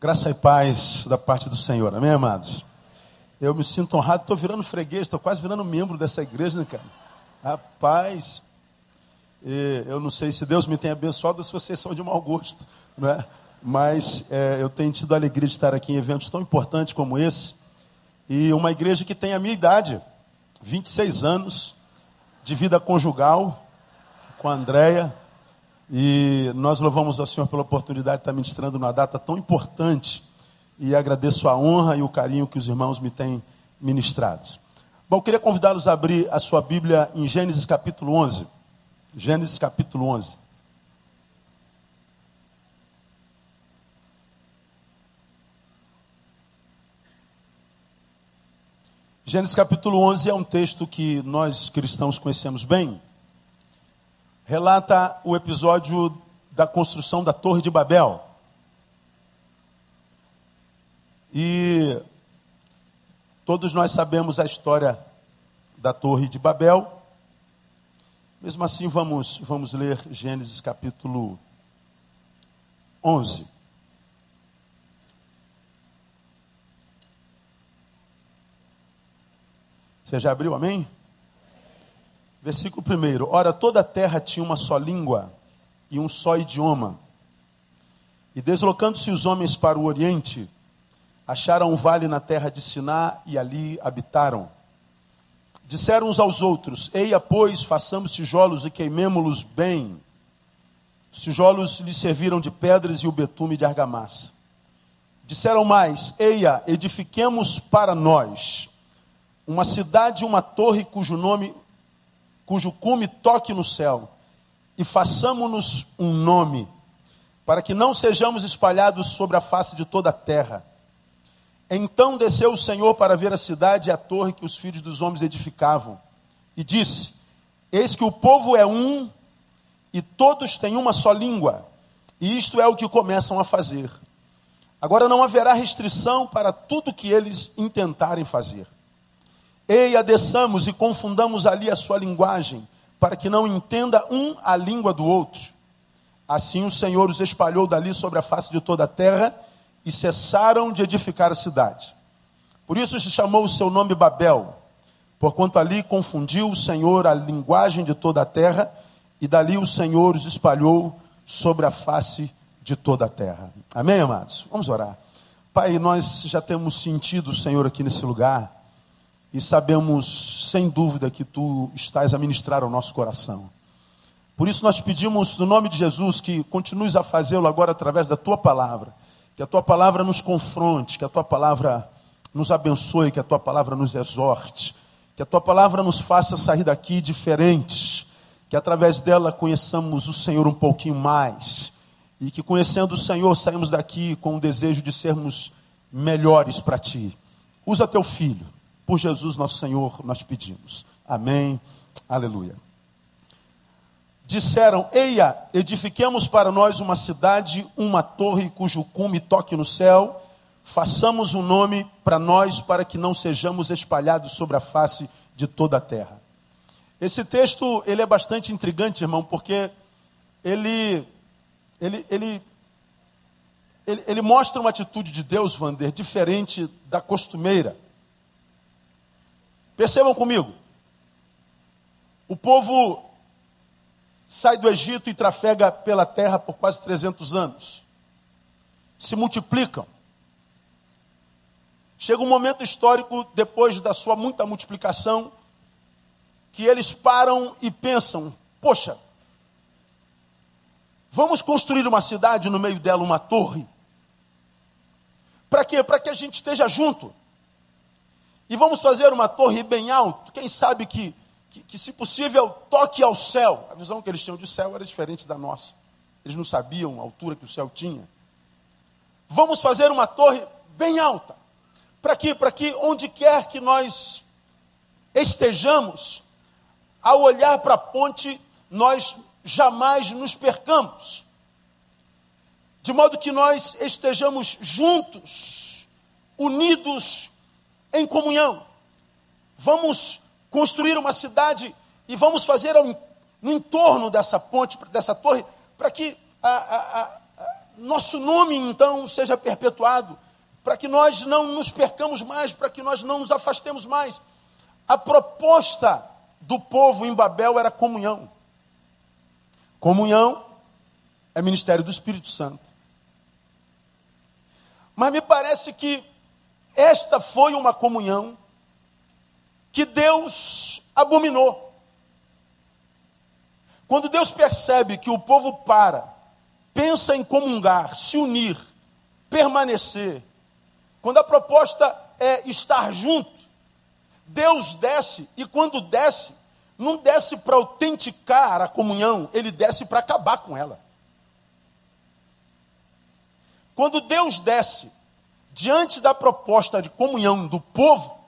Graça e paz da parte do Senhor, amém, amados? Eu me sinto honrado, estou virando freguês, estou quase virando membro dessa igreja, né, cara? Rapaz, eu não sei se Deus me tem abençoado ou se vocês são de mau gosto, né? mas é, eu tenho tido a alegria de estar aqui em eventos tão importantes como esse, e uma igreja que tem a minha idade, 26 anos, de vida conjugal, com a Andréia, e nós louvamos ao Senhor pela oportunidade de estar ministrando numa data tão importante. E agradeço a honra e o carinho que os irmãos me têm ministrado. Bom, eu queria convidá-los a abrir a sua Bíblia em Gênesis capítulo 11. Gênesis capítulo 11. Gênesis capítulo 11 é um texto que nós cristãos conhecemos bem relata o episódio da construção da Torre de Babel. E todos nós sabemos a história da Torre de Babel. Mesmo assim, vamos, vamos ler Gênesis capítulo 11. Você já abriu, amém? Versículo 1: Ora, toda a terra tinha uma só língua e um só idioma. E deslocando-se os homens para o oriente, acharam um vale na terra de Siná e ali habitaram. Disseram uns aos outros: Eia, pois, façamos tijolos e queimemo-los bem. Os tijolos lhe serviram de pedras e o betume de argamassa. Disseram mais: Eia, edifiquemos para nós uma cidade e uma torre cujo nome cujo cume toque no céu, e façamos-nos um nome, para que não sejamos espalhados sobre a face de toda a terra. Então desceu o Senhor para ver a cidade e a torre que os filhos dos homens edificavam, e disse: Eis que o povo é um, e todos têm uma só língua, e isto é o que começam a fazer. Agora não haverá restrição para tudo que eles intentarem fazer. Eia, desçamos e confundamos ali a sua linguagem, para que não entenda um a língua do outro. Assim o Senhor os espalhou dali sobre a face de toda a terra e cessaram de edificar a cidade. Por isso se chamou o seu nome Babel, porquanto ali confundiu o Senhor a linguagem de toda a terra, e dali o Senhor os espalhou sobre a face de toda a terra. Amém, amados? Vamos orar. Pai, nós já temos sentido o Senhor aqui nesse lugar e sabemos, sem dúvida, que tu estás a ministrar ao nosso coração. Por isso nós pedimos, no nome de Jesus, que continues a fazê-lo agora através da tua palavra. Que a tua palavra nos confronte, que a tua palavra nos abençoe, que a tua palavra nos exorte, que a tua palavra nos faça sair daqui diferentes, que através dela conheçamos o Senhor um pouquinho mais, e que conhecendo o Senhor saímos daqui com o desejo de sermos melhores para ti. Usa teu filho por Jesus nosso Senhor nós pedimos. Amém. Aleluia. Disseram: Eia, edifiquemos para nós uma cidade, uma torre cujo cume toque no céu, façamos um nome para nós, para que não sejamos espalhados sobre a face de toda a terra. Esse texto ele é bastante intrigante, irmão, porque ele, ele, ele, ele, ele mostra uma atitude de Deus, Vander, diferente da costumeira. Percebam comigo. O povo sai do Egito e trafega pela terra por quase 300 anos. Se multiplicam. Chega um momento histórico, depois da sua muita multiplicação, que eles param e pensam: poxa, vamos construir uma cidade no meio dela, uma torre. Para quê? Para que a gente esteja junto. E vamos fazer uma torre bem alta, quem sabe que, que, que, se possível, toque ao céu. A visão que eles tinham de céu era diferente da nossa. Eles não sabiam a altura que o céu tinha. Vamos fazer uma torre bem alta. Para quê? Para que onde quer que nós estejamos, ao olhar para a ponte, nós jamais nos percamos. De modo que nós estejamos juntos, unidos em comunhão. Vamos construir uma cidade e vamos fazer no entorno dessa ponte, dessa torre, para que a, a, a, nosso nome então seja perpetuado, para que nós não nos percamos mais, para que nós não nos afastemos mais. A proposta do povo em Babel era comunhão. Comunhão é ministério do Espírito Santo. Mas me parece que esta foi uma comunhão que Deus abominou. Quando Deus percebe que o povo para, pensa em comungar, se unir, permanecer, quando a proposta é estar junto, Deus desce, e quando desce, não desce para autenticar a comunhão, ele desce para acabar com ela. Quando Deus desce diante da proposta de comunhão do povo,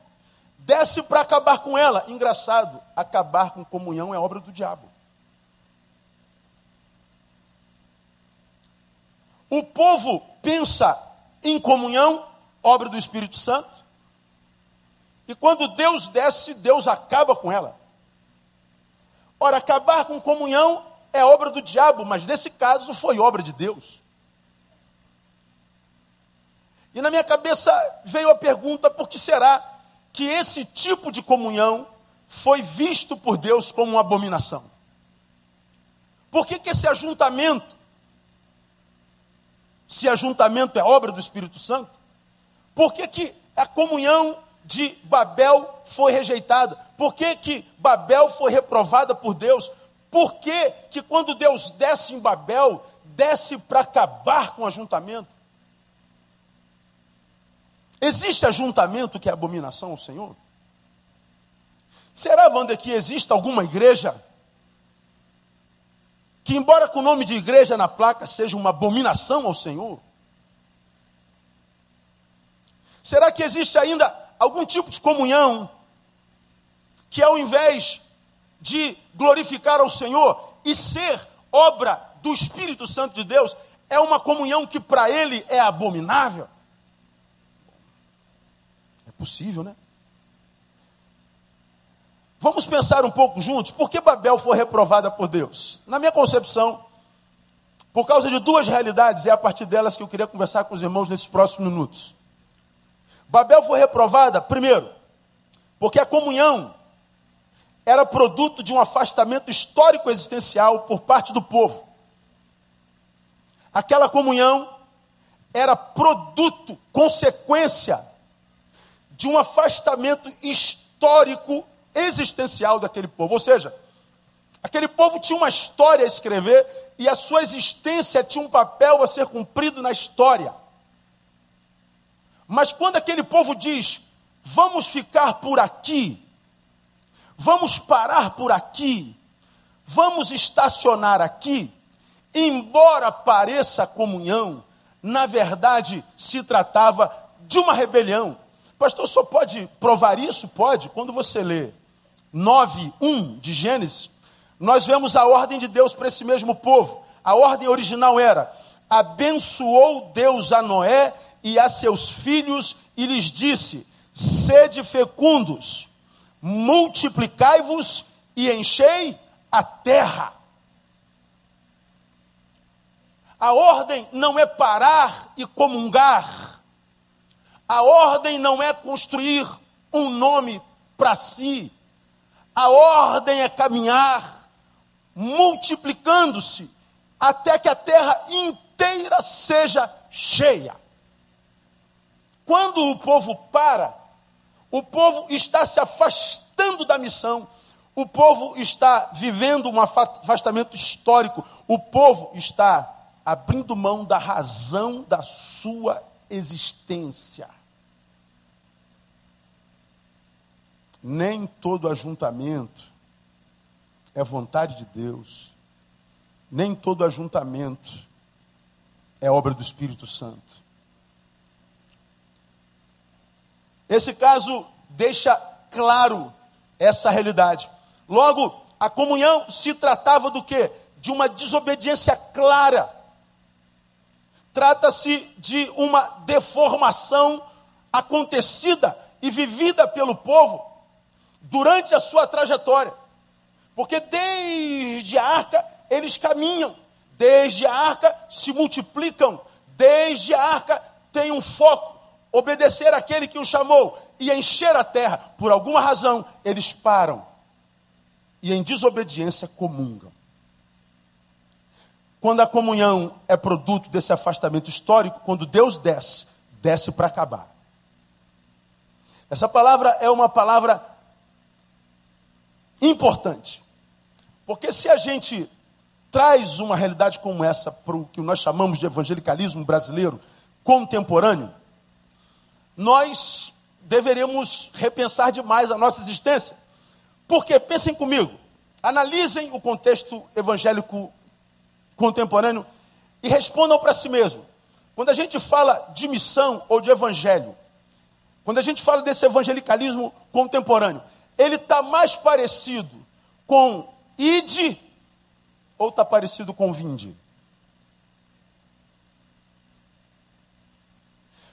desce para acabar com ela. Engraçado, acabar com comunhão é obra do diabo. O povo pensa em comunhão, obra do Espírito Santo. E quando Deus desce, Deus acaba com ela. Ora, acabar com comunhão é obra do diabo, mas nesse caso foi obra de Deus. E na minha cabeça veio a pergunta: por que será que esse tipo de comunhão foi visto por Deus como uma abominação? Por que, que esse ajuntamento, se ajuntamento é obra do Espírito Santo, por que, que a comunhão de Babel foi rejeitada? Por que, que Babel foi reprovada por Deus? Por que, que quando Deus desce em Babel, desce para acabar com o ajuntamento? Existe ajuntamento que é abominação ao Senhor? Será, Wander, que existe alguma igreja que, embora com o nome de igreja na placa, seja uma abominação ao Senhor? Será que existe ainda algum tipo de comunhão que, ao invés de glorificar ao Senhor e ser obra do Espírito Santo de Deus, é uma comunhão que para ele é abominável? Possível, né? Vamos pensar um pouco juntos, por que Babel foi reprovada por Deus? Na minha concepção, por causa de duas realidades, é a partir delas que eu queria conversar com os irmãos nesses próximos minutos. Babel foi reprovada, primeiro, porque a comunhão era produto de um afastamento histórico existencial por parte do povo. Aquela comunhão era produto, consequência de um afastamento histórico, existencial daquele povo. Ou seja, aquele povo tinha uma história a escrever e a sua existência tinha um papel a ser cumprido na história. Mas quando aquele povo diz, vamos ficar por aqui, vamos parar por aqui, vamos estacionar aqui, embora pareça comunhão, na verdade se tratava de uma rebelião, Pastor, só pode provar isso? Pode. Quando você lê 9, 1 de Gênesis, nós vemos a ordem de Deus para esse mesmo povo. A ordem original era: abençoou Deus a Noé e a seus filhos e lhes disse: sede fecundos, multiplicai-vos e enchei a terra. A ordem não é parar e comungar a ordem não é construir um nome para si. A ordem é caminhar, multiplicando-se, até que a terra inteira seja cheia. Quando o povo para, o povo está se afastando da missão, o povo está vivendo um afastamento histórico, o povo está abrindo mão da razão da sua existência. Nem todo ajuntamento é vontade de Deus. Nem todo ajuntamento é obra do Espírito Santo. Esse caso deixa claro essa realidade. Logo, a comunhão se tratava do que? De uma desobediência clara. Trata-se de uma deformação acontecida e vivida pelo povo durante a sua trajetória. Porque desde a arca eles caminham, desde a arca se multiplicam, desde a arca, tem um foco: obedecer àquele que o chamou e encher a terra. Por alguma razão, eles param e, em desobediência, comungam. Quando a comunhão é produto desse afastamento histórico, quando Deus desce, desce para acabar. Essa palavra é uma palavra importante. Porque se a gente traz uma realidade como essa para o que nós chamamos de evangelicalismo brasileiro contemporâneo, nós deveremos repensar demais a nossa existência. Porque, pensem comigo, analisem o contexto evangélico contemporâneo e respondam para si mesmo. Quando a gente fala de missão ou de evangelho, quando a gente fala desse evangelicalismo contemporâneo, ele está mais parecido com ide ou está parecido com vinde?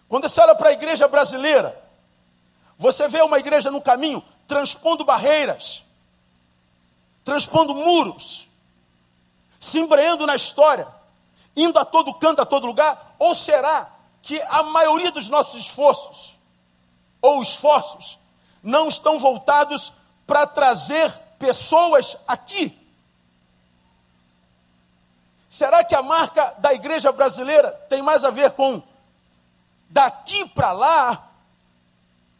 Quando você olha para a igreja brasileira, você vê uma igreja no caminho transpondo barreiras, transpondo muros, se embreando na história, indo a todo canto, a todo lugar? Ou será que a maioria dos nossos esforços, ou esforços, não estão voltados para trazer pessoas aqui Será que a marca da igreja brasileira tem mais a ver com daqui para lá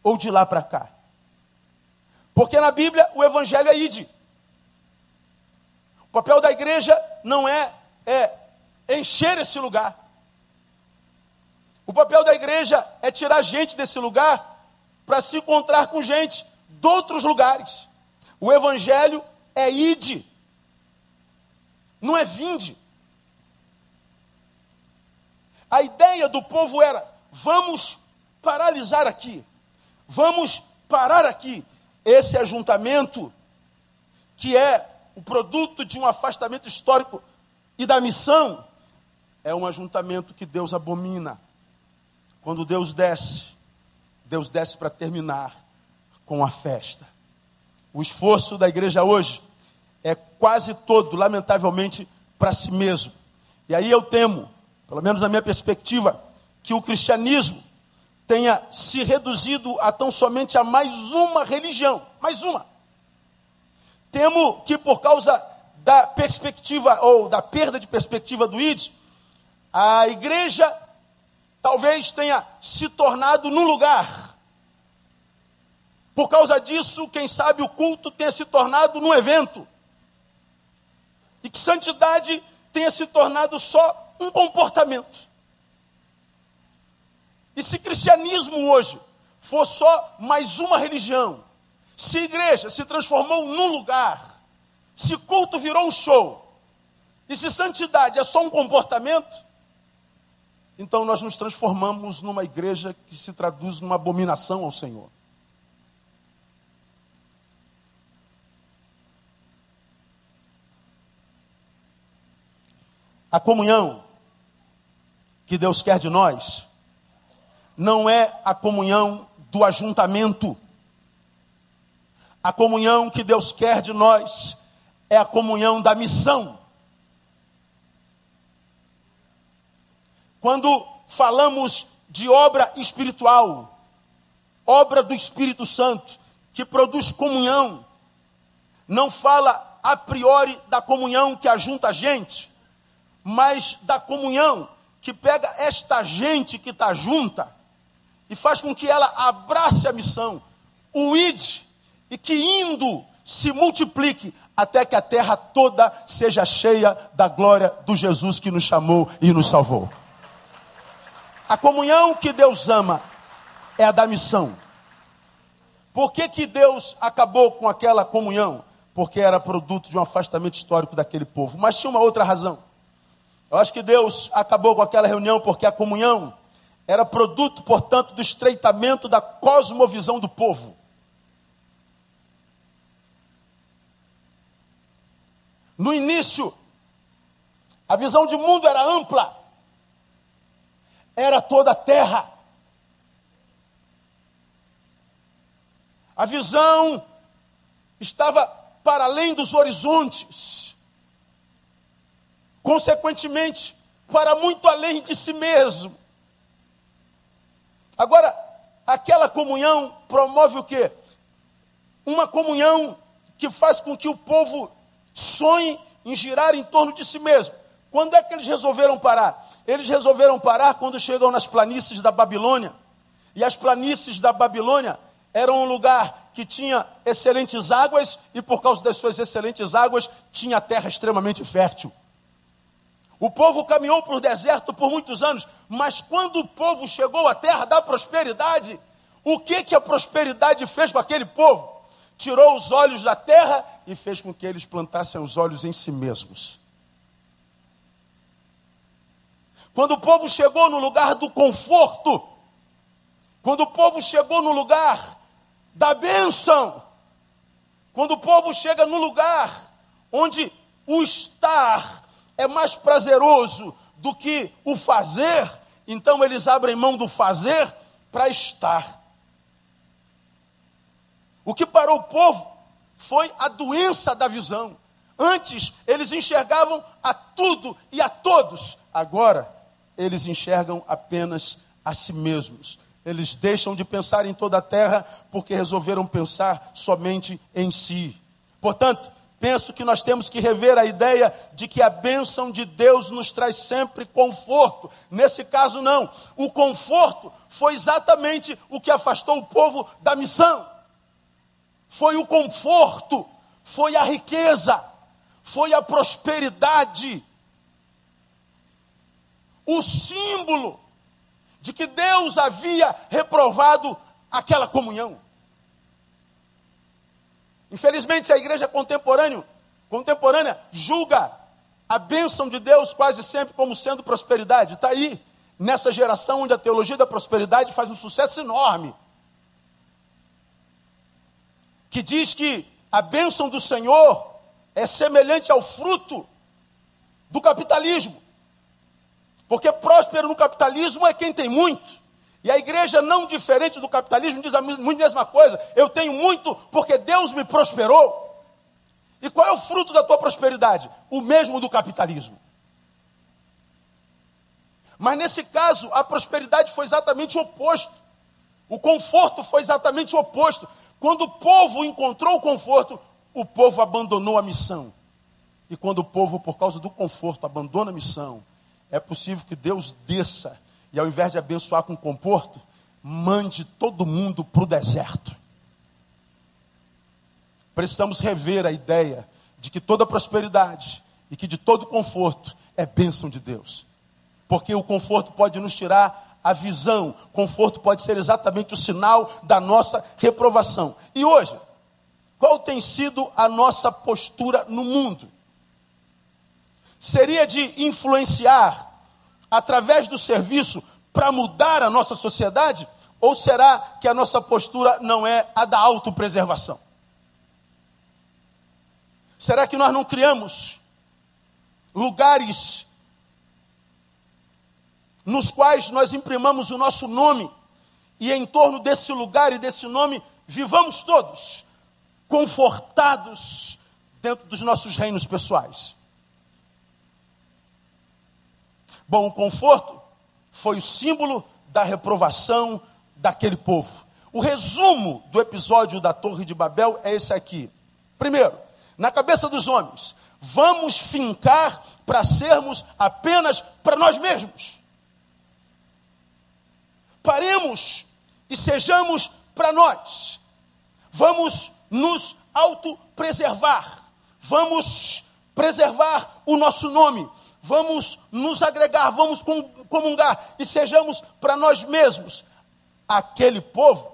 ou de lá para cá? Porque na Bíblia o evangelho é ide. O papel da igreja não é, é encher esse lugar. O papel da igreja é tirar gente desse lugar para se encontrar com gente de outros lugares. O evangelho é ide, não é vinde. A ideia do povo era: vamos paralisar aqui, vamos parar aqui. Esse ajuntamento, que é o produto de um afastamento histórico e da missão, é um ajuntamento que Deus abomina. Quando Deus desce, Deus desce para terminar com a festa. O esforço da igreja hoje é quase todo, lamentavelmente, para si mesmo. E aí eu temo pelo menos na minha perspectiva, que o cristianismo tenha se reduzido a tão somente a mais uma religião, mais uma. Temo que por causa da perspectiva ou da perda de perspectiva do ID, a igreja talvez tenha se tornado num lugar. Por causa disso, quem sabe o culto tenha se tornado num evento. E que santidade tenha se tornado só um comportamento. E se cristianismo hoje for só mais uma religião, se igreja se transformou num lugar, se culto virou um show, e se santidade é só um comportamento, então nós nos transformamos numa igreja que se traduz numa abominação ao Senhor. A comunhão que Deus quer de nós não é a comunhão do ajuntamento. A comunhão que Deus quer de nós é a comunhão da missão. Quando falamos de obra espiritual, obra do Espírito Santo, que produz comunhão, não fala a priori da comunhão que ajunta a gente, mas da comunhão que pega esta gente que está junta e faz com que ela abrace a missão, o id, e que indo se multiplique até que a terra toda seja cheia da glória do Jesus que nos chamou e nos salvou. A comunhão que Deus ama é a da missão. Por que, que Deus acabou com aquela comunhão? Porque era produto de um afastamento histórico daquele povo. Mas tinha uma outra razão. Eu acho que Deus acabou com aquela reunião porque a comunhão era produto, portanto, do estreitamento da cosmovisão do povo. No início, a visão de mundo era ampla, era toda a terra. A visão estava para além dos horizontes. Consequentemente, para muito além de si mesmo. Agora, aquela comunhão promove o quê? Uma comunhão que faz com que o povo sonhe em girar em torno de si mesmo. Quando é que eles resolveram parar? Eles resolveram parar quando chegam nas planícies da Babilônia. E as planícies da Babilônia eram um lugar que tinha excelentes águas e por causa das suas excelentes águas tinha terra extremamente fértil. O povo caminhou o deserto por muitos anos, mas quando o povo chegou à terra da prosperidade, o que que a prosperidade fez com aquele povo? Tirou os olhos da terra e fez com que eles plantassem os olhos em si mesmos. Quando o povo chegou no lugar do conforto, quando o povo chegou no lugar da bênção, quando o povo chega no lugar onde o estar é mais prazeroso do que o fazer, então eles abrem mão do fazer para estar. O que parou o povo foi a doença da visão. Antes eles enxergavam a tudo e a todos, agora eles enxergam apenas a si mesmos. Eles deixam de pensar em toda a terra porque resolveram pensar somente em si. Portanto, penso que nós temos que rever a ideia de que a bênção de Deus nos traz sempre conforto. Nesse caso, não. O conforto foi exatamente o que afastou o povo da missão. Foi o conforto, foi a riqueza, foi a prosperidade o símbolo de que Deus havia reprovado aquela comunhão. Infelizmente, a igreja contemporânea, contemporânea julga a bênção de Deus quase sempre como sendo prosperidade. Está aí, nessa geração onde a teologia da prosperidade faz um sucesso enorme. Que diz que a bênção do Senhor é semelhante ao fruto do capitalismo. Porque próspero no capitalismo é quem tem muito. E a igreja, não diferente do capitalismo, diz a mesma coisa. Eu tenho muito porque Deus me prosperou. E qual é o fruto da tua prosperidade? O mesmo do capitalismo. Mas nesse caso, a prosperidade foi exatamente o oposto. O conforto foi exatamente o oposto. Quando o povo encontrou o conforto, o povo abandonou a missão. E quando o povo, por causa do conforto, abandona a missão, é possível que Deus desça e, ao invés de abençoar com conforto, mande todo mundo para o deserto. Precisamos rever a ideia de que toda prosperidade e que de todo conforto é bênção de Deus. Porque o conforto pode nos tirar a visão, conforto pode ser exatamente o sinal da nossa reprovação. E hoje, qual tem sido a nossa postura no mundo? seria de influenciar através do serviço para mudar a nossa sociedade? Ou será que a nossa postura não é a da autopreservação? Será que nós não criamos lugares nos quais nós imprimamos o nosso nome e em torno desse lugar e desse nome vivamos todos confortados dentro dos nossos reinos pessoais? Bom, o conforto foi o símbolo da reprovação daquele povo. O resumo do episódio da Torre de Babel é esse aqui. Primeiro, na cabeça dos homens, vamos fincar para sermos apenas para nós mesmos. Paremos e sejamos para nós. Vamos nos autopreservar. Vamos preservar o nosso nome vamos nos agregar, vamos comungar e sejamos para nós mesmos. Aquele povo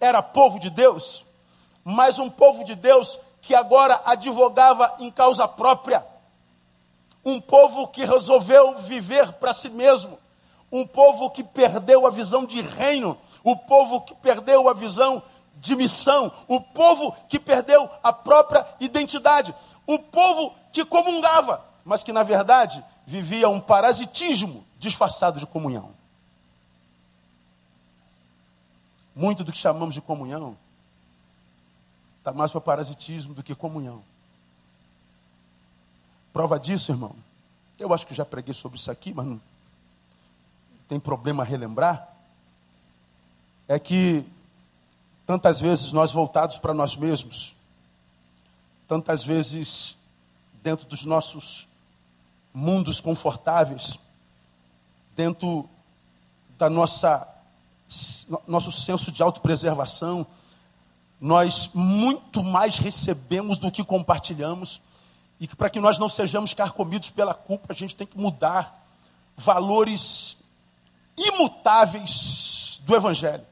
era povo de Deus, mas um povo de Deus que agora advogava em causa própria. Um povo que resolveu viver para si mesmo. Um povo que perdeu a visão de reino. O povo que perdeu a visão de missão. O povo que perdeu a própria identidade. O povo que comungava mas que na verdade vivia um parasitismo disfarçado de comunhão. Muito do que chamamos de comunhão está mais para parasitismo do que comunhão. Prova disso, irmão, Eu acho que já preguei sobre isso aqui, mas não tem problema relembrar. É que tantas vezes nós voltados para nós mesmos, tantas vezes dentro dos nossos mundos confortáveis, dentro da nossa nosso senso de autopreservação, nós muito mais recebemos do que compartilhamos, e que para que nós não sejamos carcomidos pela culpa, a gente tem que mudar valores imutáveis do Evangelho.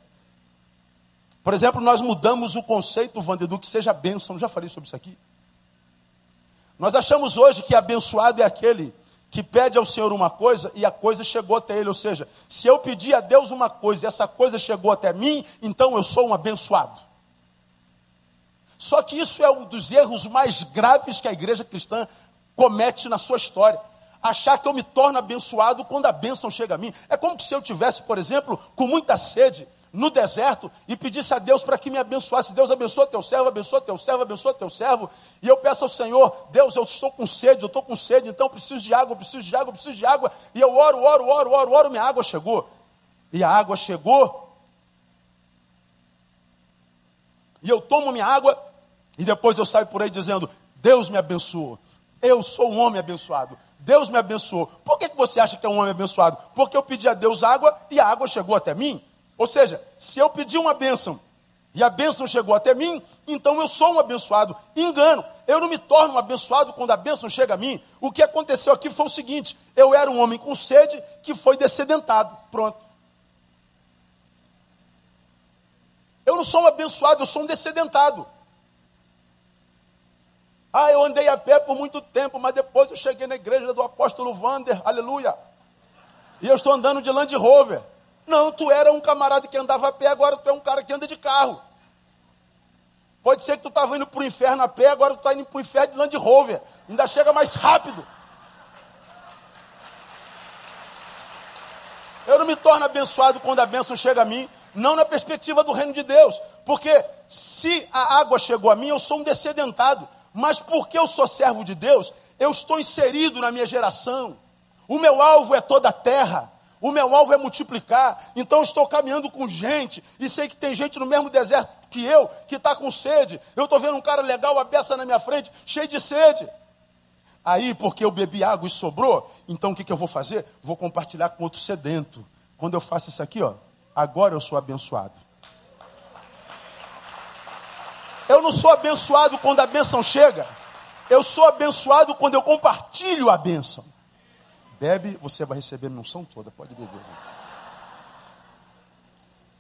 Por exemplo, nós mudamos o conceito, Vandedu, que seja bênção, já falei sobre isso aqui. Nós achamos hoje que abençoado é aquele que pede ao Senhor uma coisa e a coisa chegou até ele. Ou seja, se eu pedir a Deus uma coisa e essa coisa chegou até mim, então eu sou um abençoado. Só que isso é um dos erros mais graves que a igreja cristã comete na sua história. Achar que eu me torno abençoado quando a bênção chega a mim. É como se eu tivesse, por exemplo, com muita sede no deserto e pedisse a Deus para que me abençoasse. Deus abençoa teu servo, abençoa teu servo, abençoa teu servo. E eu peço ao Senhor, Deus, eu estou com sede, eu estou com sede, então eu preciso de água, eu preciso de água, eu preciso de água. E eu oro, oro, oro, oro, oro, minha água chegou. E a água chegou. E eu tomo minha água e depois eu saio por aí dizendo: Deus me abençoou. Eu sou um homem abençoado. Deus me abençoou. Por que, que você acha que é um homem abençoado? Porque eu pedi a Deus água e a água chegou até mim. Ou seja, se eu pedi uma bênção e a bênção chegou até mim, então eu sou um abençoado. Engano, eu não me torno um abençoado quando a bênção chega a mim. O que aconteceu aqui foi o seguinte: eu era um homem com sede que foi descedentado. Pronto. Eu não sou um abençoado, eu sou um descedentado. Ah, eu andei a pé por muito tempo, mas depois eu cheguei na igreja do apóstolo Vander, aleluia. E eu estou andando de Land Rover. Não, tu era um camarada que andava a pé, agora tu é um cara que anda de carro. Pode ser que tu estava indo para o inferno a pé, agora tu está indo para o inferno de Land Rover. Ainda chega mais rápido. Eu não me torno abençoado quando a bênção chega a mim, não na perspectiva do reino de Deus. Porque se a água chegou a mim, eu sou um descedentado. Mas porque eu sou servo de Deus, eu estou inserido na minha geração. O meu alvo é toda a terra. O meu alvo é multiplicar. Então estou caminhando com gente. E sei que tem gente no mesmo deserto que eu, que está com sede. Eu estou vendo um cara legal, a beça na minha frente, cheio de sede. Aí, porque eu bebi água e sobrou, então o que, que eu vou fazer? Vou compartilhar com outro sedento. Quando eu faço isso aqui, ó, agora eu sou abençoado. Eu não sou abençoado quando a bênção chega. Eu sou abençoado quando eu compartilho a bênção. Bebe, você vai receber a unção toda. Pode beber.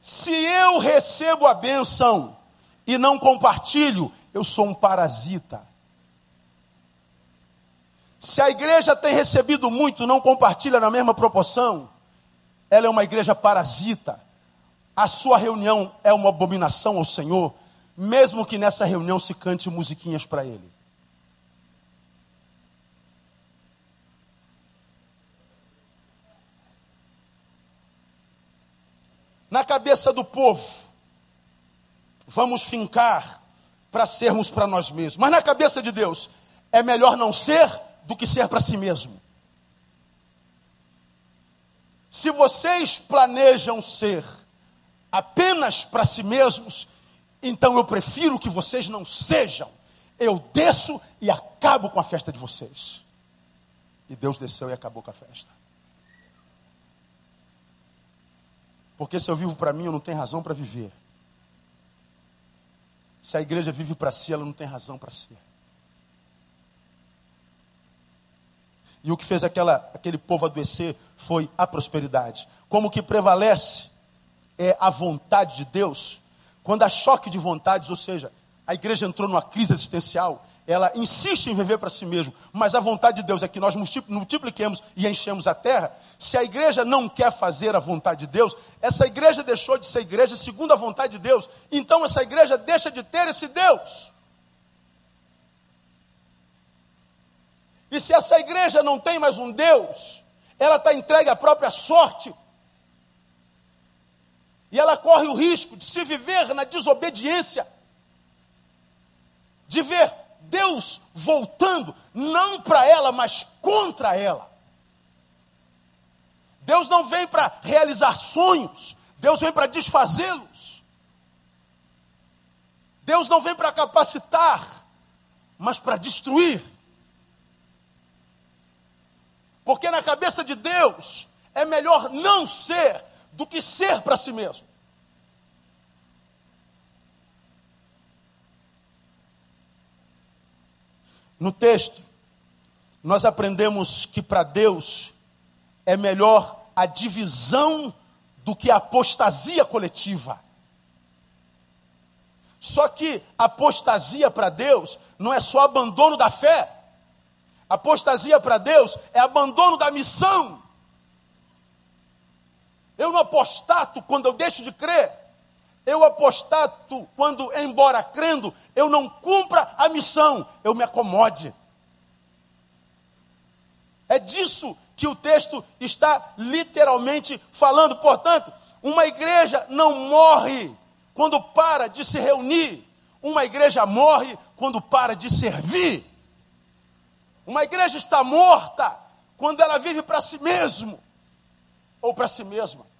Se eu recebo a benção e não compartilho, eu sou um parasita. Se a igreja tem recebido muito, não compartilha na mesma proporção, ela é uma igreja parasita. A sua reunião é uma abominação ao Senhor, mesmo que nessa reunião se cante musiquinhas para ele. na cabeça do povo, vamos fincar para sermos para nós mesmos. Mas na cabeça de Deus, é melhor não ser do que ser para si mesmo. Se vocês planejam ser apenas para si mesmos, então eu prefiro que vocês não sejam. Eu desço e acabo com a festa de vocês. E Deus desceu e acabou com a festa. Porque se eu vivo para mim, eu não tenho razão para viver. Se a igreja vive para si, ela não tem razão para ser. E o que fez aquela, aquele povo adoecer foi a prosperidade. Como que prevalece é a vontade de Deus. Quando há choque de vontades, ou seja, a igreja entrou numa crise existencial, ela insiste em viver para si mesmo, mas a vontade de Deus é que nós multipliquemos e enchemos a terra. Se a igreja não quer fazer a vontade de Deus, essa igreja deixou de ser igreja segundo a vontade de Deus, então essa igreja deixa de ter esse Deus. E se essa igreja não tem mais um Deus, ela está entregue à própria sorte. E ela corre o risco de se viver na desobediência, de ver Deus voltando, não para ela, mas contra ela. Deus não vem para realizar sonhos, Deus vem para desfazê-los. Deus não vem para capacitar, mas para destruir. Porque na cabeça de Deus é melhor não ser do que ser para si mesmo. No texto, nós aprendemos que para Deus é melhor a divisão do que a apostasia coletiva. Só que apostasia para Deus não é só abandono da fé. Apostasia para Deus é abandono da missão. Eu não apostato quando eu deixo de crer. Eu apostato quando, embora crendo, eu não cumpra a missão, eu me acomode. É disso que o texto está literalmente falando. Portanto, uma igreja não morre quando para de se reunir. Uma igreja morre quando para de servir. Uma igreja está morta quando ela vive para si mesmo ou para si mesma.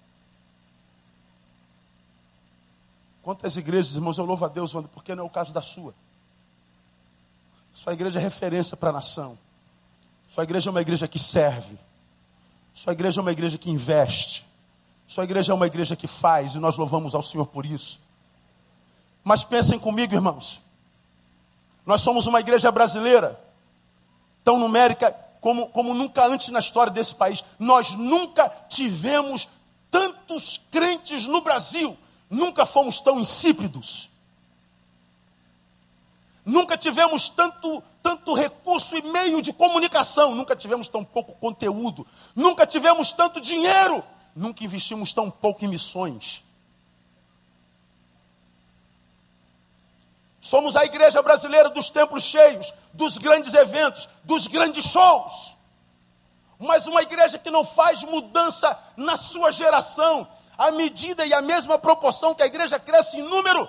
Quantas igrejas, irmãos, eu louvo a Deus, porque não é o caso da sua. Sua igreja é referência para a nação. Sua igreja é uma igreja que serve. Sua igreja é uma igreja que investe. Sua igreja é uma igreja que faz, e nós louvamos ao Senhor por isso. Mas pensem comigo, irmãos. Nós somos uma igreja brasileira, tão numérica como, como nunca antes na história desse país. Nós nunca tivemos tantos crentes no Brasil Nunca fomos tão insípidos. Nunca tivemos tanto, tanto recurso e meio de comunicação. Nunca tivemos tão pouco conteúdo. Nunca tivemos tanto dinheiro. Nunca investimos tão pouco em missões. Somos a igreja brasileira dos templos cheios, dos grandes eventos, dos grandes shows. Mas uma igreja que não faz mudança na sua geração, à medida e à mesma proporção que a igreja cresce em número,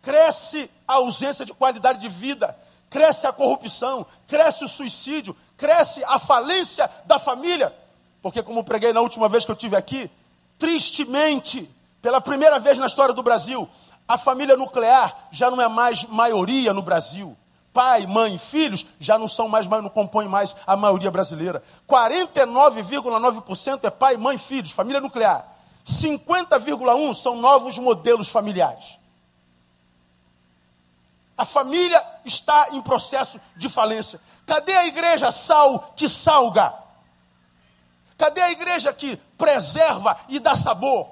cresce a ausência de qualidade de vida, cresce a corrupção, cresce o suicídio, cresce a falência da família. Porque, como preguei na última vez que eu tive aqui, tristemente, pela primeira vez na história do Brasil, a família nuclear já não é mais maioria no Brasil. Pai, mãe, filhos já não são mais, não compõem mais a maioria brasileira. 49,9% é pai, mãe, filhos, família nuclear. 50,1 são novos modelos familiares. A família está em processo de falência. Cadê a igreja sal que salga? Cadê a igreja que preserva e dá sabor?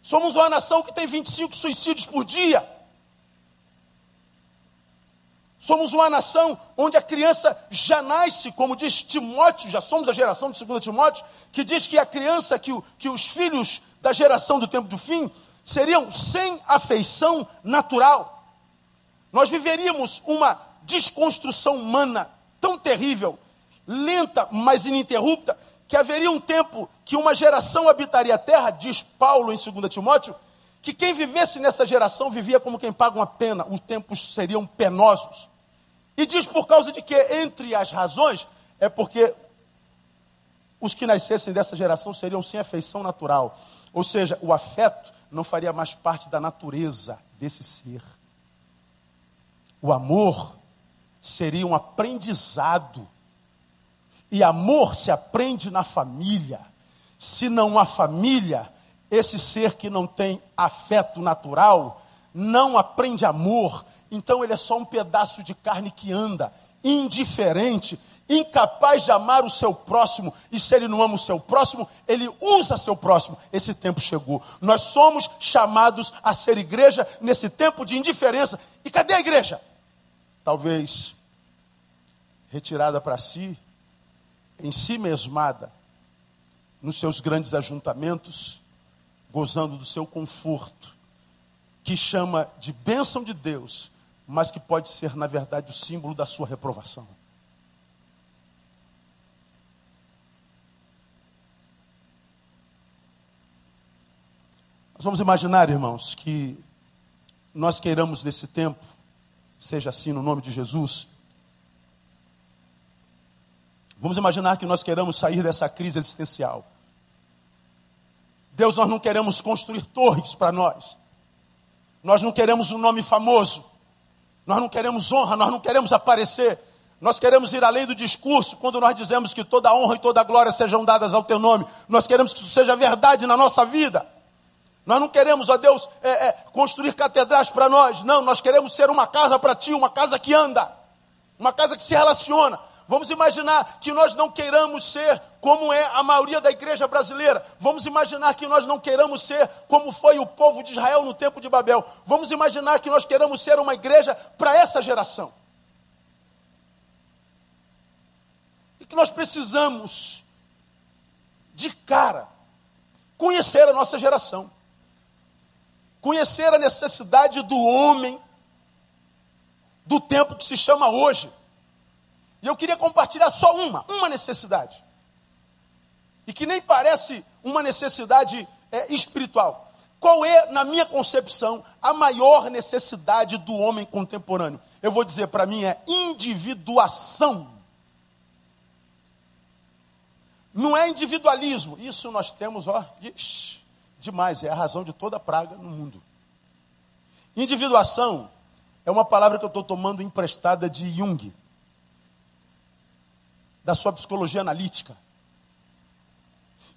Somos uma nação que tem 25 suicídios por dia. Somos uma nação onde a criança já nasce, como diz Timóteo, já somos a geração de 2 Timóteo, que diz que a criança, que, que os filhos da geração do tempo do fim seriam sem afeição natural. Nós viveríamos uma desconstrução humana tão terrível, lenta, mas ininterrupta, que haveria um tempo que uma geração habitaria a terra, diz Paulo em 2 Timóteo, que quem vivesse nessa geração vivia como quem paga uma pena, os tempos seriam penosos. E diz por causa de que, entre as razões, é porque os que nascessem dessa geração seriam sem afeição natural. Ou seja, o afeto não faria mais parte da natureza desse ser. O amor seria um aprendizado. E amor se aprende na família. Se não há família, esse ser que não tem afeto natural não aprende amor, então ele é só um pedaço de carne que anda, indiferente, incapaz de amar o seu próximo, e se ele não ama o seu próximo, ele usa seu próximo. Esse tempo chegou. Nós somos chamados a ser igreja nesse tempo de indiferença. E cadê a igreja? Talvez retirada para si, em si mesmada, nos seus grandes ajuntamentos, gozando do seu conforto que chama de bênção de Deus, mas que pode ser, na verdade, o símbolo da sua reprovação. Nós vamos imaginar, irmãos, que nós queiramos nesse tempo, seja assim no nome de Jesus. Vamos imaginar que nós queiramos sair dessa crise existencial. Deus, nós não queremos construir torres para nós. Nós não queremos um nome famoso. Nós não queremos honra, nós não queremos aparecer. Nós queremos ir além do discurso quando nós dizemos que toda honra e toda glória sejam dadas ao teu nome. Nós queremos que isso seja verdade na nossa vida. Nós não queremos, ó Deus, é, é, construir catedrais para nós. Não, nós queremos ser uma casa para ti, uma casa que anda, uma casa que se relaciona. Vamos imaginar que nós não queiramos ser como é a maioria da igreja brasileira. Vamos imaginar que nós não queiramos ser como foi o povo de Israel no tempo de Babel. Vamos imaginar que nós queremos ser uma igreja para essa geração. E que nós precisamos, de cara, conhecer a nossa geração. Conhecer a necessidade do homem do tempo que se chama hoje e eu queria compartilhar só uma, uma necessidade. E que nem parece uma necessidade é, espiritual. Qual é, na minha concepção, a maior necessidade do homem contemporâneo? Eu vou dizer para mim é individuação. Não é individualismo. Isso nós temos, ó, ixi, demais. É a razão de toda praga no mundo. Individuação é uma palavra que eu estou tomando emprestada de Jung da sua psicologia analítica.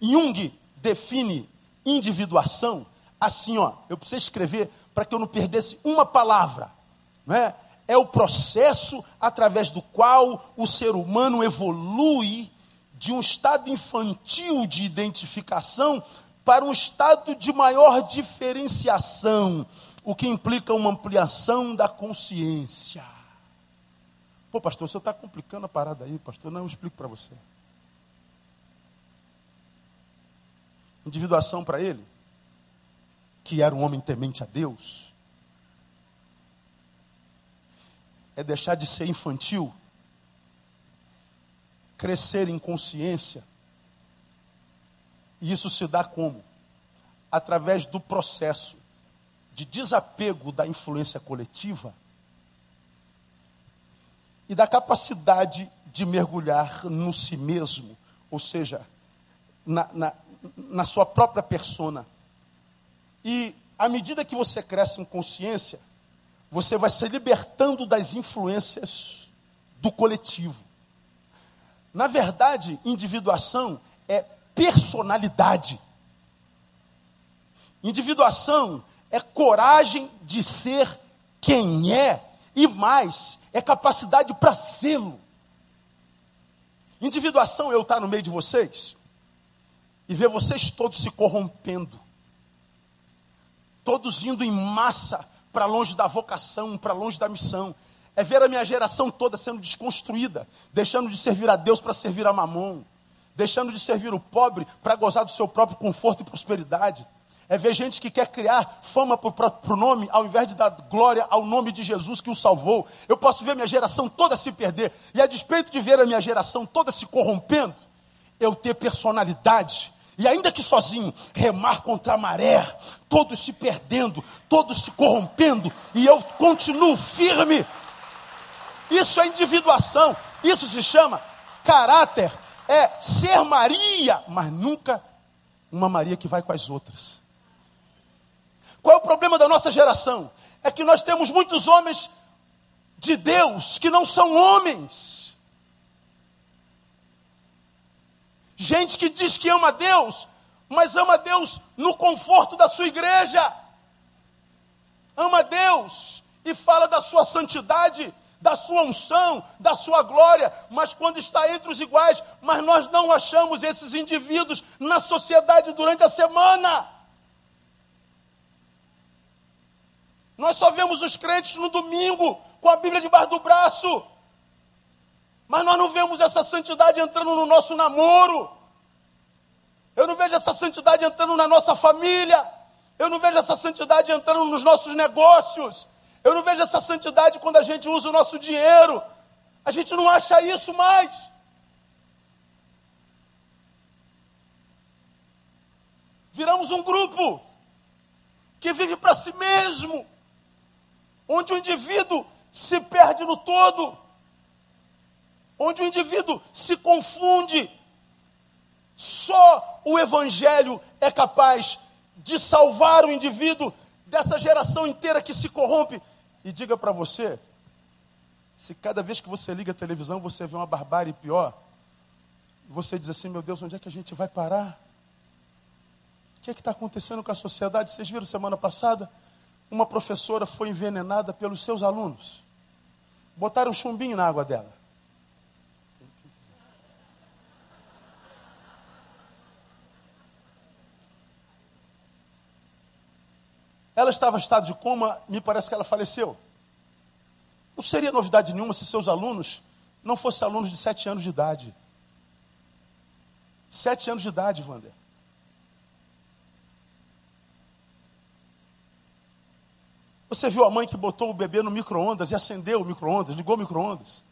Jung define individuação assim, ó, eu preciso escrever para que eu não perdesse uma palavra, não é? É o processo através do qual o ser humano evolui de um estado infantil de identificação para um estado de maior diferenciação, o que implica uma ampliação da consciência. Pô, pastor, o senhor está complicando a parada aí, pastor. Não, eu explico para você. Individuação para ele, que era um homem temente a Deus, é deixar de ser infantil, crescer em consciência. E isso se dá como? Através do processo de desapego da influência coletiva e da capacidade de mergulhar no si mesmo, ou seja, na, na, na sua própria persona. E à medida que você cresce em consciência, você vai se libertando das influências do coletivo. Na verdade, individuação é personalidade. Individuação é coragem de ser quem é e mais, é capacidade para sê-lo. Individuação eu estar no meio de vocês e ver vocês todos se corrompendo, todos indo em massa para longe da vocação, para longe da missão. É ver a minha geração toda sendo desconstruída, deixando de servir a Deus para servir a mamon, deixando de servir o pobre para gozar do seu próprio conforto e prosperidade é ver gente que quer criar fama para o nome, ao invés de dar glória ao nome de Jesus que o salvou. Eu posso ver minha geração toda se perder, e a despeito de ver a minha geração toda se corrompendo, eu ter personalidade, e ainda que sozinho, remar contra a maré, todos se perdendo, todos se corrompendo, e eu continuo firme. Isso é individuação, isso se chama caráter, é ser Maria, mas nunca uma Maria que vai com as outras. Qual é o problema da nossa geração? É que nós temos muitos homens de Deus que não são homens. Gente que diz que ama Deus, mas ama Deus no conforto da sua igreja. Ama Deus e fala da sua santidade, da sua unção, da sua glória, mas quando está entre os iguais, mas nós não achamos esses indivíduos na sociedade durante a semana. Nós só vemos os crentes no domingo com a Bíblia debaixo do braço. Mas nós não vemos essa santidade entrando no nosso namoro. Eu não vejo essa santidade entrando na nossa família. Eu não vejo essa santidade entrando nos nossos negócios. Eu não vejo essa santidade quando a gente usa o nosso dinheiro. A gente não acha isso mais. Viramos um grupo que vive para si mesmo onde o indivíduo se perde no todo, onde o indivíduo se confunde. Só o Evangelho é capaz de salvar o indivíduo dessa geração inteira que se corrompe. E diga para você, se cada vez que você liga a televisão você vê uma barbárie pior, você diz assim: meu Deus, onde é que a gente vai parar? O que é está acontecendo com a sociedade? Vocês viram semana passada? Uma professora foi envenenada pelos seus alunos. Botaram um chumbinho na água dela. Ela estava em estado de coma, me parece que ela faleceu. Não seria novidade nenhuma se seus alunos não fossem alunos de sete anos de idade. Sete anos de idade, Wander. Você viu a mãe que botou o bebê no micro-ondas e acendeu o micro-ondas, ligou o micro-ondas?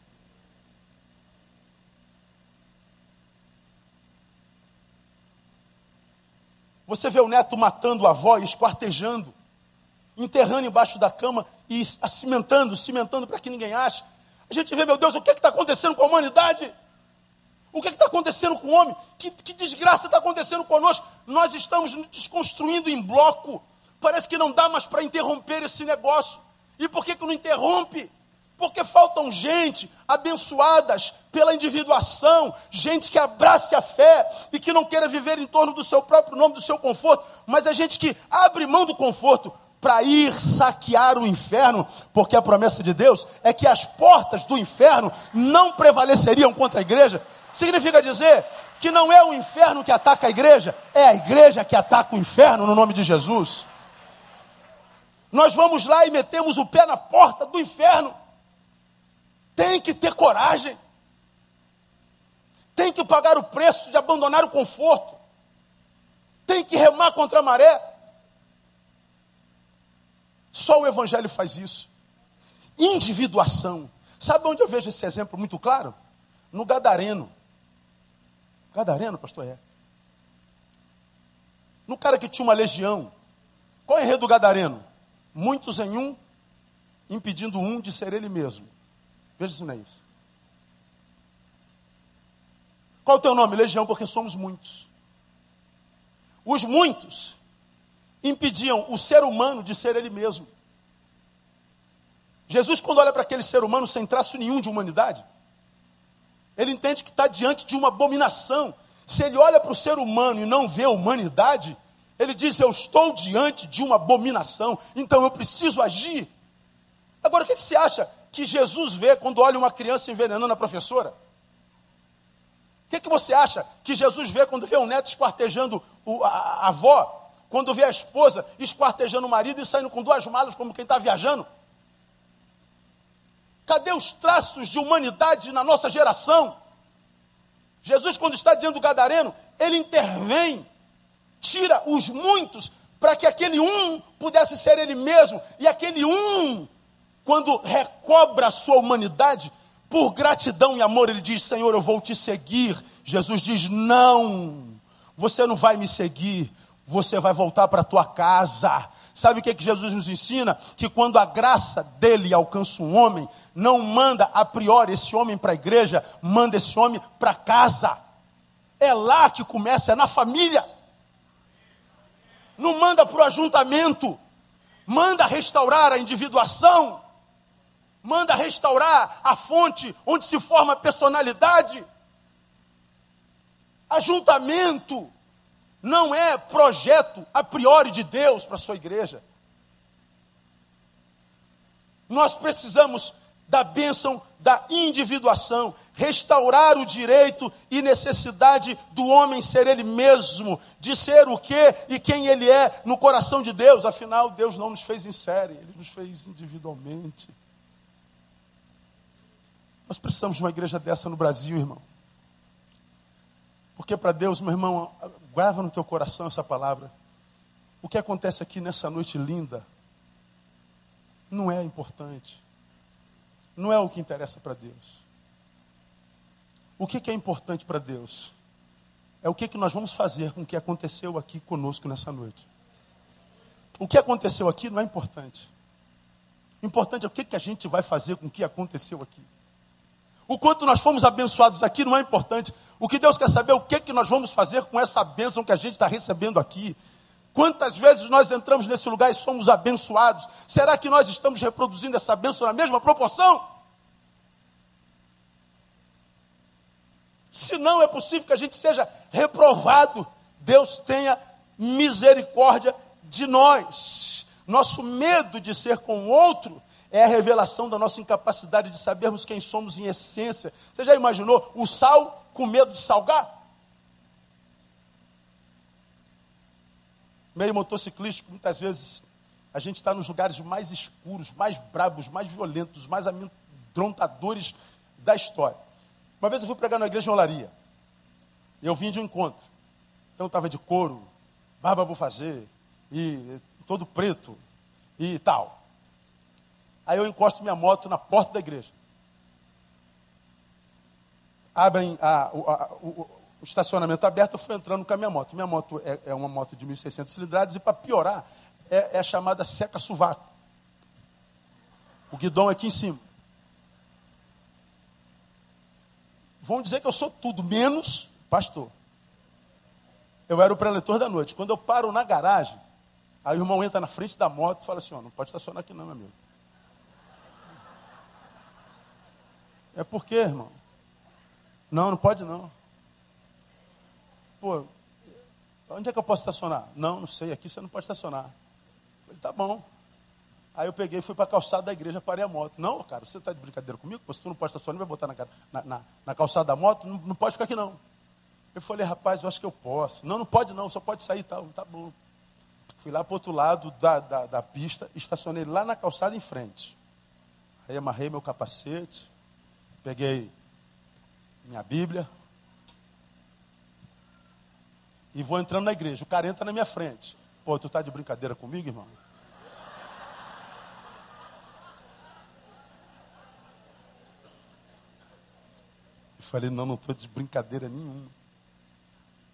Você vê o neto matando a avó e esquartejando enterrando embaixo da cama e cimentando, cimentando para que ninguém ache. A gente vê, meu Deus, o que está acontecendo com a humanidade? O que está acontecendo com o homem? Que, que desgraça está acontecendo conosco? Nós estamos nos desconstruindo em bloco. Parece que não dá mais para interromper esse negócio. E por que, que não interrompe? Porque faltam gente abençoadas pela individuação, gente que abrace a fé e que não queira viver em torno do seu próprio nome, do seu conforto, mas é gente que abre mão do conforto para ir saquear o inferno, porque a promessa de Deus é que as portas do inferno não prevaleceriam contra a igreja. Significa dizer que não é o inferno que ataca a igreja, é a igreja que ataca o inferno no nome de Jesus. Nós vamos lá e metemos o pé na porta do inferno. Tem que ter coragem. Tem que pagar o preço de abandonar o conforto. Tem que remar contra a maré. Só o Evangelho faz isso. Individuação. Sabe onde eu vejo esse exemplo muito claro? No Gadareno. Gadareno, pastor é. No cara que tinha uma legião. Qual é o enredo do Gadareno? Muitos em um, impedindo um de ser ele mesmo. Veja se não é isso. Qual o teu nome? Legião, porque somos muitos. Os muitos impediam o ser humano de ser ele mesmo. Jesus, quando olha para aquele ser humano sem traço nenhum de humanidade, ele entende que está diante de uma abominação. Se ele olha para o ser humano e não vê a humanidade, ele diz: Eu estou diante de uma abominação, então eu preciso agir. Agora, o que, que você acha que Jesus vê quando olha uma criança envenenando a professora? O que, que você acha que Jesus vê quando vê um neto esquartejando a, a avó? Quando vê a esposa esquartejando o marido e saindo com duas malas como quem está viajando? Cadê os traços de humanidade na nossa geração? Jesus, quando está diante do Gadareno, ele intervém, tira os muitos, para que aquele um pudesse ser ele mesmo, e aquele um, quando recobra a sua humanidade, por gratidão e amor, ele diz: Senhor, eu vou te seguir. Jesus diz: Não, você não vai me seguir, você vai voltar para a tua casa. Sabe o que, é que Jesus nos ensina? Que quando a graça dele alcança um homem, não manda a priori esse homem para a igreja, manda esse homem para casa. É lá que começa, é na família. Não manda para o ajuntamento, manda restaurar a individuação, manda restaurar a fonte onde se forma a personalidade. Ajuntamento não é projeto a priori de Deus para a sua igreja. Nós precisamos da bênção da individuação, restaurar o direito e necessidade do homem ser ele mesmo, de ser o que e quem ele é no coração de Deus. Afinal, Deus não nos fez em série, ele nos fez individualmente. Nós precisamos de uma igreja dessa no Brasil, irmão. Porque para Deus, meu irmão, Grava no teu coração essa palavra. O que acontece aqui nessa noite linda não é importante. Não é o que interessa para Deus. O que, que é importante para Deus? É o que, que nós vamos fazer com o que aconteceu aqui conosco nessa noite. O que aconteceu aqui não é importante. Importante é o que, que a gente vai fazer com o que aconteceu aqui. O quanto nós fomos abençoados aqui não é importante. O que Deus quer saber é o que, que nós vamos fazer com essa bênção que a gente está recebendo aqui. Quantas vezes nós entramos nesse lugar e somos abençoados? Será que nós estamos reproduzindo essa bênção na mesma proporção? Se não é possível que a gente seja reprovado, Deus tenha misericórdia de nós. Nosso medo de ser com o outro é a revelação da nossa incapacidade de sabermos quem somos em essência. Você já imaginou o sal com medo de salgar? Meio motociclístico, muitas vezes a gente está nos lugares mais escuros, mais brabos, mais violentos, mais amedrontadores da história. Uma vez eu fui pregar na igreja de Olaria. Eu vim de um encontro. Então estava de couro, barba vou fazer, e todo preto e tal. Aí eu encosto minha moto na porta da igreja. Abrem a, a, a, o, estacionamento aberto, eu fui entrando com a minha moto. Minha moto é, é uma moto de 1.600 cilindradas e para piorar, é, é chamada seca sovaco. O guidão é aqui em cima. Vão dizer que eu sou tudo, menos pastor. Eu era o preletor da noite. Quando eu paro na garagem, aí o irmão entra na frente da moto e fala assim: ó, não pode estacionar aqui não, meu amigo. É porque, irmão? Não, não pode não. Pô, onde é que eu posso estacionar? Não, não sei, aqui você não pode estacionar. Falei, tá bom. Aí eu peguei fui para a calçada da igreja, parei a moto. Não, cara, você está de brincadeira comigo? Pô, se tu não pode estacionar, vai botar na, na, na, calçada da moto? Não, não pode ficar aqui não. Eu falei, rapaz, eu acho que eu posso. Não, não pode não, só pode sair e tal. Tá bom. Fui lá para outro lado da, da, da pista, estacionei lá na calçada em frente. Aí amarrei meu capacete, peguei minha Bíblia e vou entrando na igreja. O cara entra na minha frente. Pô, tu tá de brincadeira comigo, irmão? Eu falei, não, não estou de brincadeira nenhuma.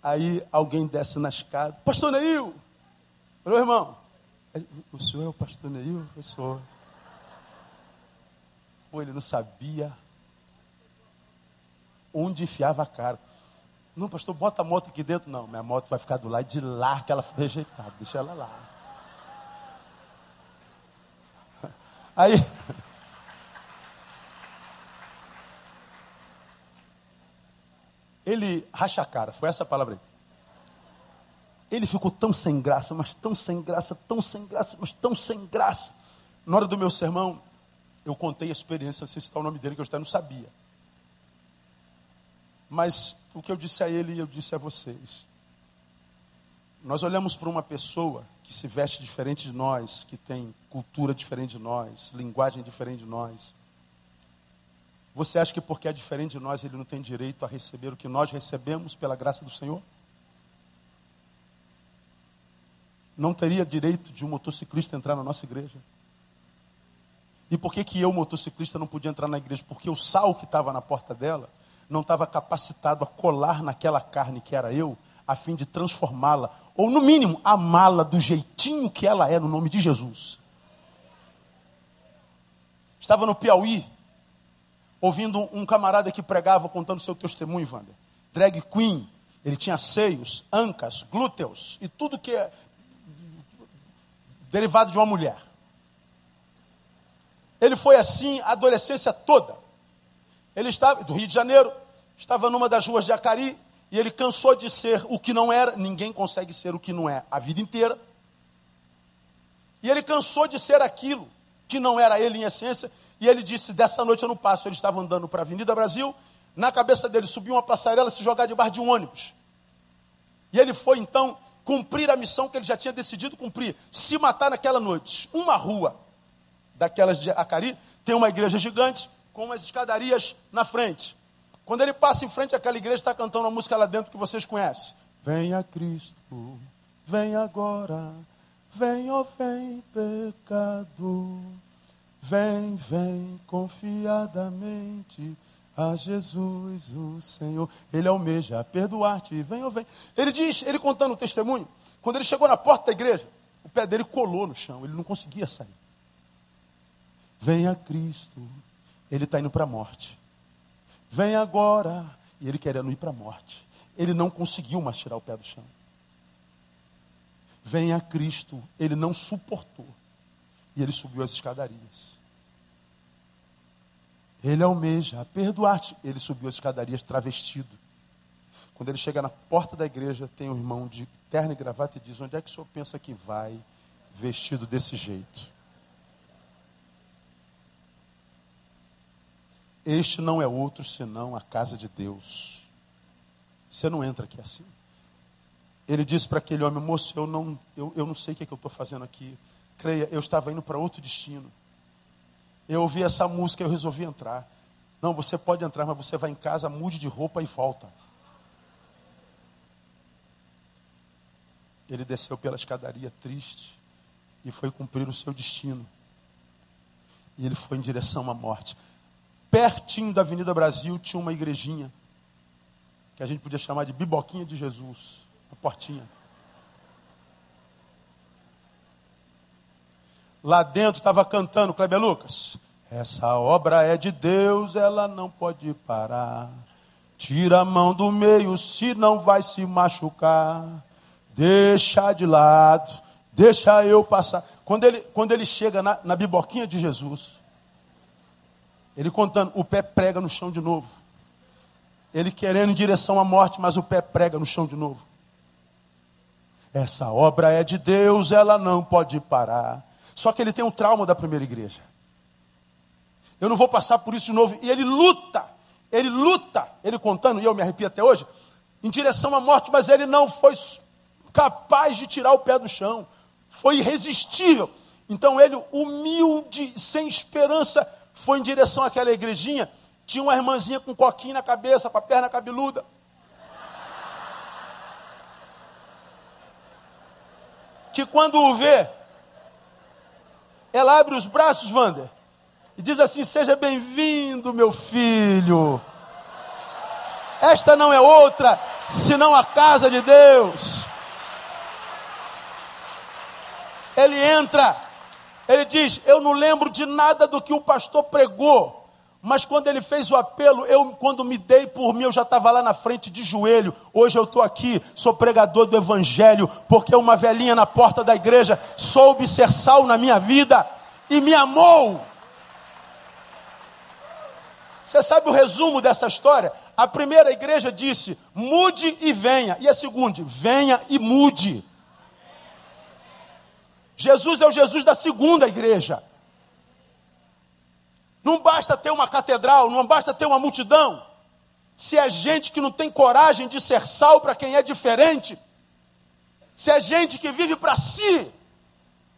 Aí alguém desce na escada, pastor Neil! Falei, irmão, o senhor é o pastor Neil? Eu sou. Pô, ele não sabia onde enfiava a cara. Não, pastor, bota a moto aqui dentro. Não, minha moto vai ficar do lado de lá que ela foi rejeitada. Deixa ela lá. Aí. Ele racha a cara, foi essa a palavra aí. Ele ficou tão sem graça, mas tão sem graça, tão sem graça, mas tão sem graça. Na hora do meu sermão, eu contei a experiência, se está o nome dele, que eu até não sabia. Mas o que eu disse a ele, eu disse a vocês. Nós olhamos para uma pessoa que se veste diferente de nós, que tem cultura diferente de nós, linguagem diferente de nós. Você acha que porque é diferente de nós, ele não tem direito a receber o que nós recebemos pela graça do Senhor? não teria direito de um motociclista entrar na nossa igreja. E por que, que eu, motociclista, não podia entrar na igreja? Porque o sal que estava na porta dela não estava capacitado a colar naquela carne que era eu, a fim de transformá-la, ou no mínimo, amá-la do jeitinho que ela é, no nome de Jesus. Estava no Piauí, ouvindo um camarada que pregava contando seu testemunho, Wander. Drag queen, ele tinha seios, ancas, glúteos e tudo que é derivado de uma mulher. Ele foi assim a adolescência toda. Ele estava, do Rio de Janeiro, estava numa das ruas de Acari, e ele cansou de ser o que não era, ninguém consegue ser o que não é a vida inteira. E ele cansou de ser aquilo que não era ele em essência, e ele disse: Dessa noite eu não passo. Ele estava andando para a Avenida Brasil, na cabeça dele subiu uma passarela se jogar debaixo de um ônibus. E ele foi então cumprir a missão que ele já tinha decidido cumprir, se matar naquela noite. Uma rua daquelas de Acari tem uma igreja gigante com umas escadarias na frente. Quando ele passa em frente àquela igreja, está cantando uma música lá dentro que vocês conhecem. Venha Cristo, vem agora, vem, ó, oh, vem pecado, vem, vem confiadamente a Jesus o Senhor. Ele almeja perdoar-te, vem ou vem. Ele diz, ele contando o testemunho, quando ele chegou na porta da igreja, o pé dele colou no chão, ele não conseguia sair. Venha Cristo, ele está indo para a morte. Vem agora. E ele querendo ir para a morte. Ele não conseguiu mais tirar o pé do chão. Venha Cristo, ele não suportou. E ele subiu as escadarias. Ele almeja perdoar-te. Ele subiu as escadarias travestido. Quando ele chega na porta da igreja, tem um irmão de terno e gravata e diz: Onde é que o senhor pensa que vai vestido desse jeito? Este não é outro senão a casa de Deus. Você não entra aqui assim. Ele disse para aquele homem, moço, eu não, eu, eu não sei o que, é que eu estou fazendo aqui. Creia, eu estava indo para outro destino. Eu ouvi essa música e eu resolvi entrar. Não, você pode entrar, mas você vai em casa, mude de roupa e volta. Ele desceu pela escadaria triste e foi cumprir o seu destino. E ele foi em direção à morte. Pertinho da Avenida Brasil tinha uma igrejinha que a gente podia chamar de Biboquinha de Jesus, a portinha. Lá dentro estava cantando Kleber Lucas. Essa obra é de Deus, ela não pode parar. Tira a mão do meio, se não vai se machucar. Deixa de lado, deixa eu passar. Quando ele, quando ele chega na, na biboquinha de Jesus, ele contando, o pé prega no chão de novo. Ele querendo em direção à morte, mas o pé prega no chão de novo. Essa obra é de Deus, ela não pode parar. Só que ele tem um trauma da primeira igreja. Eu não vou passar por isso de novo. E ele luta, ele luta, ele contando, e eu me arrepio até hoje, em direção à morte, mas ele não foi capaz de tirar o pé do chão. Foi irresistível. Então ele, humilde, sem esperança, foi em direção àquela igrejinha. Tinha uma irmãzinha com coquinho na cabeça, com a perna cabeluda. Que quando o vê, ela abre os braços, Wander, e diz assim: Seja bem-vindo, meu filho. Esta não é outra senão a casa de Deus. Ele entra, ele diz: Eu não lembro de nada do que o pastor pregou. Mas quando ele fez o apelo, eu, quando me dei por mim, eu já estava lá na frente de joelho. Hoje eu estou aqui, sou pregador do Evangelho, porque uma velhinha na porta da igreja soube ser sal na minha vida e me amou. Você sabe o resumo dessa história? A primeira igreja disse: mude e venha. E a segunda, venha e mude. Jesus é o Jesus da segunda igreja. Não basta ter uma catedral, não basta ter uma multidão. Se é gente que não tem coragem de ser sal para quem é diferente, se é gente que vive para si,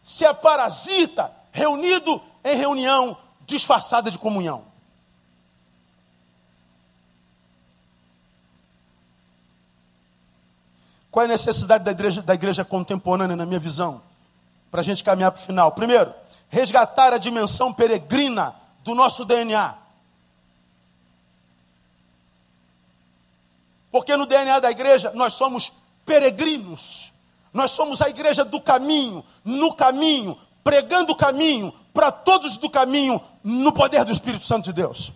se é parasita, reunido em reunião disfarçada de comunhão. Qual é a necessidade da igreja, da igreja contemporânea, na minha visão? Para a gente caminhar para o final. Primeiro, resgatar a dimensão peregrina do nosso DNA. Porque no DNA da igreja nós somos peregrinos. Nós somos a igreja do caminho, no caminho, pregando o caminho para todos do caminho, no poder do Espírito Santo de Deus.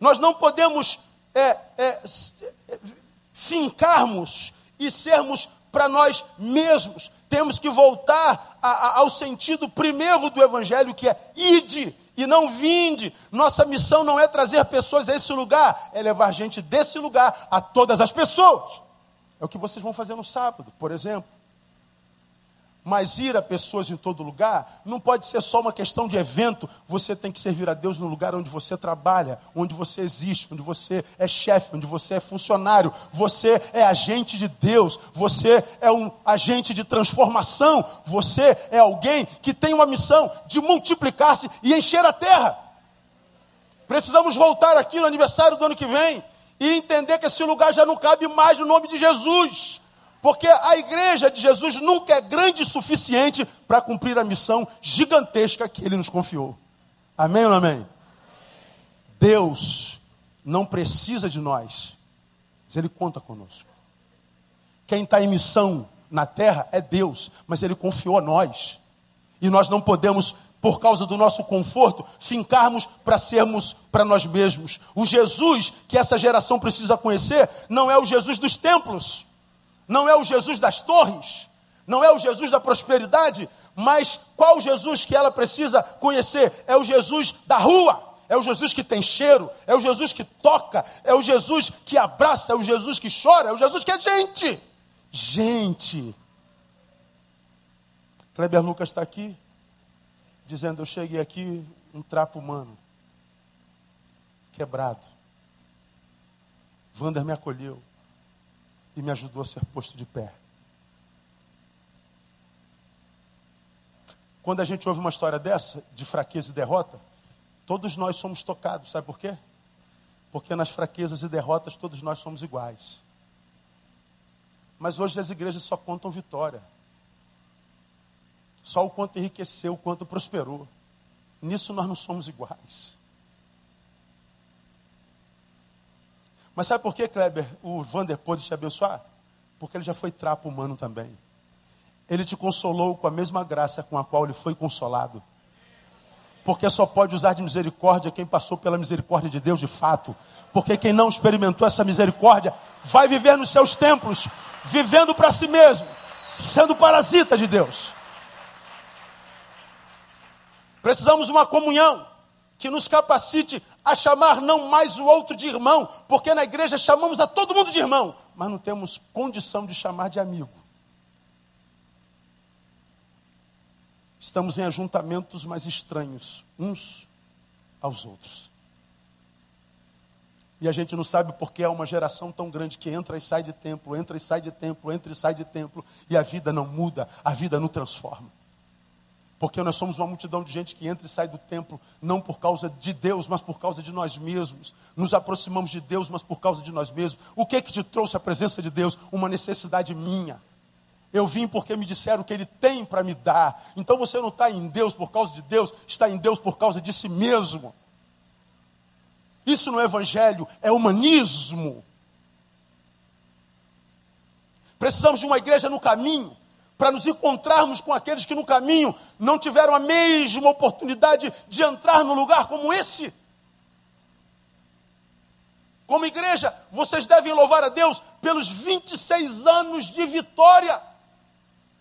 Nós não podemos é, é, é fincarmos e sermos para nós mesmos. Temos que voltar a, a, ao sentido primeiro do Evangelho, que é ide e não vinde. Nossa missão não é trazer pessoas a esse lugar, é levar gente desse lugar a todas as pessoas. É o que vocês vão fazer no sábado, por exemplo. Mas ir a pessoas em todo lugar não pode ser só uma questão de evento. Você tem que servir a Deus no lugar onde você trabalha, onde você existe, onde você é chefe, onde você é funcionário. Você é agente de Deus. Você é um agente de transformação. Você é alguém que tem uma missão de multiplicar-se e encher a terra. Precisamos voltar aqui no aniversário do ano que vem e entender que esse lugar já não cabe mais no nome de Jesus. Porque a igreja de Jesus nunca é grande o suficiente para cumprir a missão gigantesca que ele nos confiou. Amém ou não amém? Deus não precisa de nós, mas ele conta conosco. Quem está em missão na terra é Deus, mas ele confiou a nós. E nós não podemos por causa do nosso conforto, fincarmos para sermos para nós mesmos. O Jesus que essa geração precisa conhecer não é o Jesus dos templos, não é o Jesus das torres, não é o Jesus da prosperidade, mas qual Jesus que ela precisa conhecer? É o Jesus da rua. É o Jesus que tem cheiro, é o Jesus que toca, é o Jesus que abraça, é o Jesus que chora, é o Jesus que é gente. Gente. Kleber Lucas está aqui, dizendo: Eu cheguei aqui, um trapo humano, quebrado. Wander me acolheu e me ajudou a ser posto de pé. Quando a gente ouve uma história dessa, de fraqueza e derrota, todos nós somos tocados, sabe por quê? Porque nas fraquezas e derrotas todos nós somos iguais. Mas hoje as igrejas só contam vitória. Só o quanto enriqueceu, o quanto prosperou. Nisso nós não somos iguais. Mas sabe por que, Kleber, o Vander pôde te abençoar? Porque ele já foi trapo humano também. Ele te consolou com a mesma graça com a qual ele foi consolado. Porque só pode usar de misericórdia quem passou pela misericórdia de Deus de fato. Porque quem não experimentou essa misericórdia vai viver nos seus templos, vivendo para si mesmo, sendo parasita de Deus. Precisamos de uma comunhão que nos capacite a chamar não mais o outro de irmão, porque na igreja chamamos a todo mundo de irmão, mas não temos condição de chamar de amigo. Estamos em ajuntamentos mais estranhos uns aos outros. E a gente não sabe porque é uma geração tão grande que entra e sai de templo, entra e sai de templo, entra e sai de templo, e a vida não muda, a vida não transforma. Porque nós somos uma multidão de gente que entra e sai do templo, não por causa de Deus, mas por causa de nós mesmos. Nos aproximamos de Deus, mas por causa de nós mesmos. O que é que te trouxe a presença de Deus? Uma necessidade minha. Eu vim porque me disseram que Ele tem para me dar. Então você não está em Deus por causa de Deus, está em Deus por causa de si mesmo. Isso não é evangelho, é humanismo. Precisamos de uma igreja no caminho para nos encontrarmos com aqueles que no caminho não tiveram a mesma oportunidade de entrar num lugar como esse. Como igreja, vocês devem louvar a Deus pelos 26 anos de vitória,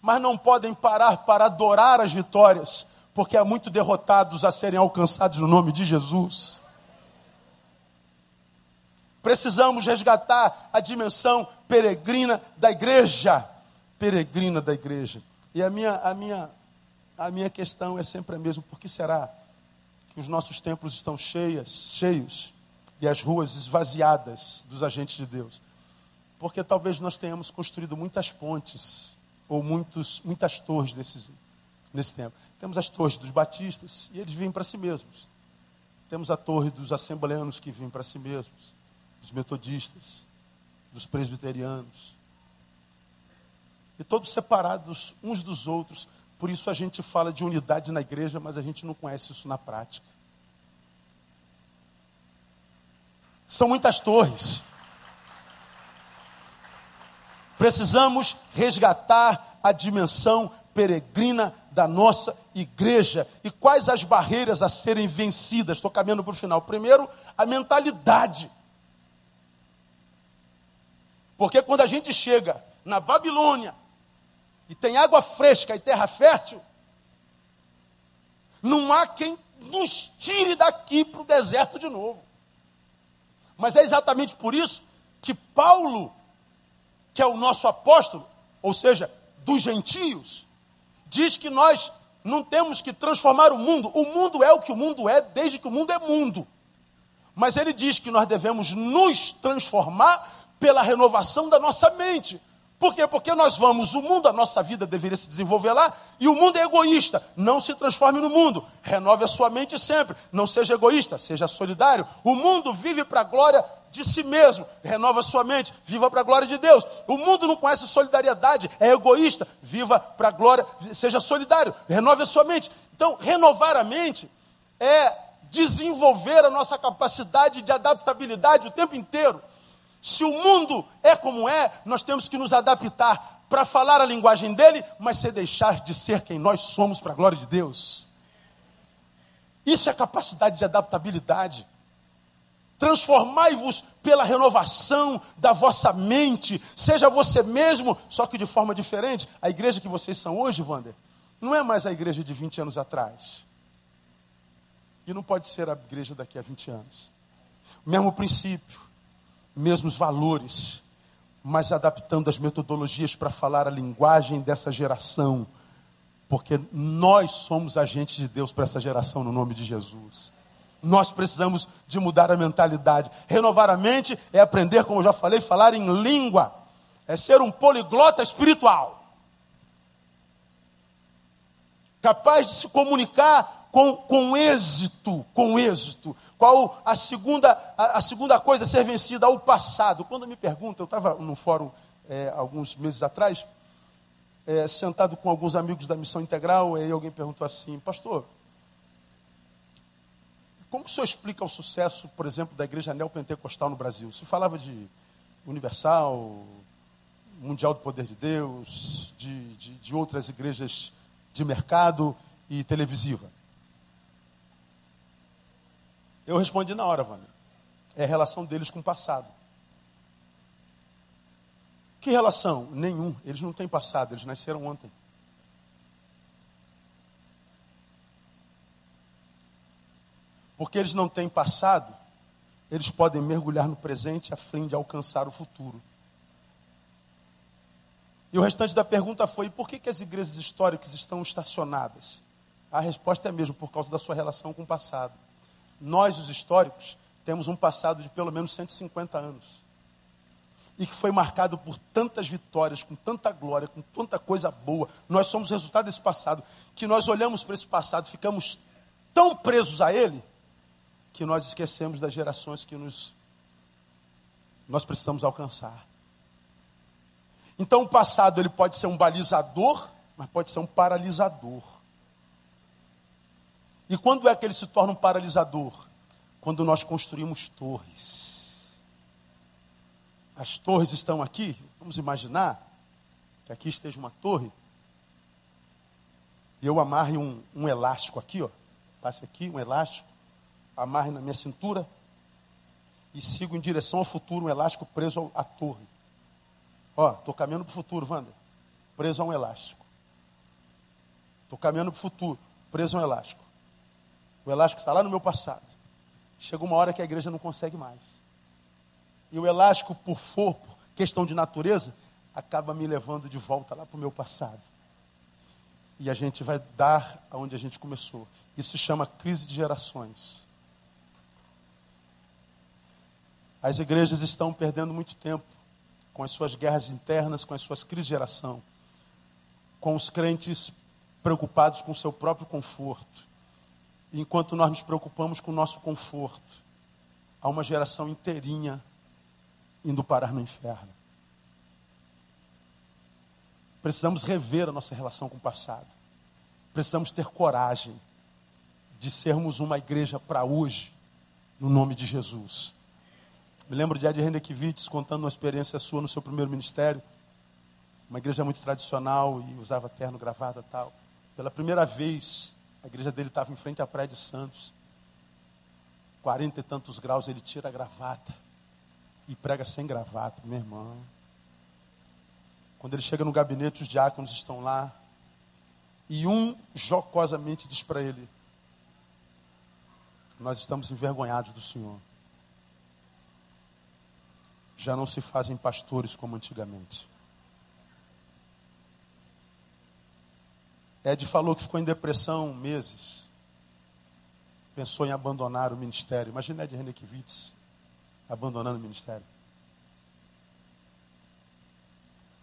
mas não podem parar para adorar as vitórias, porque há muito derrotados a serem alcançados no nome de Jesus. Precisamos resgatar a dimensão peregrina da igreja peregrina da igreja. E a minha, a minha, a minha questão é sempre a mesma: por que será que os nossos templos estão cheias, cheios e as ruas esvaziadas dos agentes de Deus? Porque talvez nós tenhamos construído muitas pontes ou muitos, muitas torres nesse, nesse tempo. Temos as torres dos batistas e eles vêm para si mesmos. Temos a torre dos assembleanos que vêm para si mesmos, dos metodistas, dos presbiterianos e todos separados uns dos outros. Por isso a gente fala de unidade na igreja, mas a gente não conhece isso na prática. São muitas torres. Precisamos resgatar a dimensão peregrina da nossa igreja. E quais as barreiras a serem vencidas? Estou caminhando para o final. Primeiro, a mentalidade. Porque quando a gente chega na Babilônia, e tem água fresca e terra fértil, não há quem nos tire daqui para o deserto de novo. Mas é exatamente por isso que Paulo, que é o nosso apóstolo, ou seja, dos gentios, diz que nós não temos que transformar o mundo. O mundo é o que o mundo é desde que o mundo é mundo. Mas ele diz que nós devemos nos transformar pela renovação da nossa mente. Por quê? Porque nós vamos, o mundo, a nossa vida deveria se desenvolver lá, e o mundo é egoísta. Não se transforme no mundo. Renove a sua mente sempre. Não seja egoísta, seja solidário. O mundo vive para a glória de si mesmo. Renova a sua mente, viva para a glória de Deus. O mundo não conhece solidariedade, é egoísta. Viva para a glória, seja solidário. Renove a sua mente. Então, renovar a mente é desenvolver a nossa capacidade de adaptabilidade o tempo inteiro. Se o mundo é como é, nós temos que nos adaptar para falar a linguagem dele, mas sem deixar de ser quem nós somos para a glória de Deus. Isso é capacidade de adaptabilidade. Transformai-vos pela renovação da vossa mente, seja você mesmo, só que de forma diferente. A igreja que vocês são hoje, Wander, não é mais a igreja de 20 anos atrás. E não pode ser a igreja daqui a 20 anos. Mesmo princípio, mesmos valores, mas adaptando as metodologias para falar a linguagem dessa geração, porque nós somos agentes de Deus para essa geração no nome de Jesus. Nós precisamos de mudar a mentalidade. Renovar a mente é aprender, como eu já falei, falar em língua. É ser um poliglota espiritual. Capaz de se comunicar com, com êxito, com êxito. Qual a segunda, a, a segunda coisa a ser vencida? Ao passado. Quando me perguntam, eu estava num fórum é, alguns meses atrás, é, sentado com alguns amigos da Missão Integral, aí alguém perguntou assim, pastor, como o senhor explica o sucesso, por exemplo, da igreja neopentecostal no Brasil? Se falava de Universal, Mundial do Poder de Deus, de, de, de outras igrejas de mercado e televisiva. Eu respondi na hora, Vânia. É a relação deles com o passado. Que relação? Nenhum. Eles não têm passado, eles nasceram ontem. Porque eles não têm passado, eles podem mergulhar no presente a fim de alcançar o futuro. E o restante da pergunta foi: por que, que as igrejas históricas estão estacionadas? A resposta é mesmo por causa da sua relação com o passado. Nós, os históricos, temos um passado de pelo menos 150 anos. E que foi marcado por tantas vitórias, com tanta glória, com tanta coisa boa. Nós somos resultado desse passado. Que nós olhamos para esse passado, ficamos tão presos a ele, que nós esquecemos das gerações que nos, nós precisamos alcançar. Então o passado ele pode ser um balizador, mas pode ser um paralisador. E quando é que ele se torna um paralisador? Quando nós construímos torres. As torres estão aqui, vamos imaginar que aqui esteja uma torre. E eu amarre um, um elástico aqui, ó. Passe aqui um elástico amarre na minha cintura e sigo em direção ao futuro, um elástico preso à torre. Ó, estou caminhando para o futuro, Wander. Preso a um elástico. Estou caminhando para o futuro, preso a um elástico. O elástico está lá no meu passado. Chega uma hora que a igreja não consegue mais. E o elástico, por for, por questão de natureza, acaba me levando de volta lá para o meu passado. E a gente vai dar aonde a gente começou. Isso se chama crise de gerações. As igrejas estão perdendo muito tempo com as suas guerras internas, com as suas crises de geração, com os crentes preocupados com o seu próprio conforto. Enquanto nós nos preocupamos com o nosso conforto, há uma geração inteirinha indo parar no inferno. Precisamos rever a nossa relação com o passado. Precisamos ter coragem de sermos uma igreja para hoje, no nome de Jesus. Me lembro de Ed Rendekivitz contando uma experiência sua no seu primeiro ministério. Uma igreja muito tradicional e usava terno, gravata tal. Pela primeira vez, a igreja dele estava em frente à Praia de Santos. Quarenta e tantos graus, ele tira a gravata e prega sem gravata, meu irmão. Quando ele chega no gabinete, os diáconos estão lá. E um jocosamente diz para ele: Nós estamos envergonhados do Senhor já não se fazem pastores como antigamente. Ed falou que ficou em depressão meses. Pensou em abandonar o ministério. Imagina Ed Renekiewicz abandonando o ministério.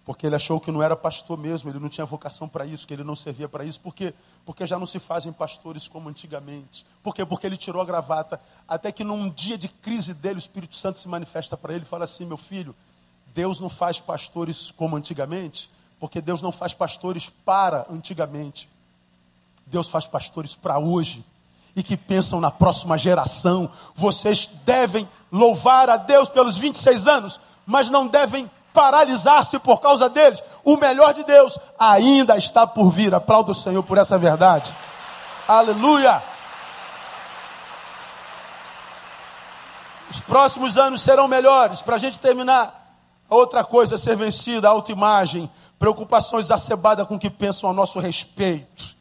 porque ele achou que não era pastor mesmo, ele não tinha vocação para isso, que ele não servia para isso. Por quê? Porque já não se fazem pastores como antigamente. Por quê? Porque ele tirou a gravata, até que num dia de crise dele, o Espírito Santo se manifesta para ele e fala assim: meu filho, Deus não faz pastores como antigamente, porque Deus não faz pastores para antigamente. Deus faz pastores para hoje e que pensam na próxima geração. Vocês devem louvar a Deus pelos 26 anos, mas não devem paralisar-se por causa deles. O melhor de Deus ainda está por vir. Aplauda o Senhor por essa verdade. Aleluia! Os próximos anos serão melhores. Para a gente terminar outra coisa é ser vencida, autoimagem, preocupações exacerbadas com o que pensam a nosso respeito.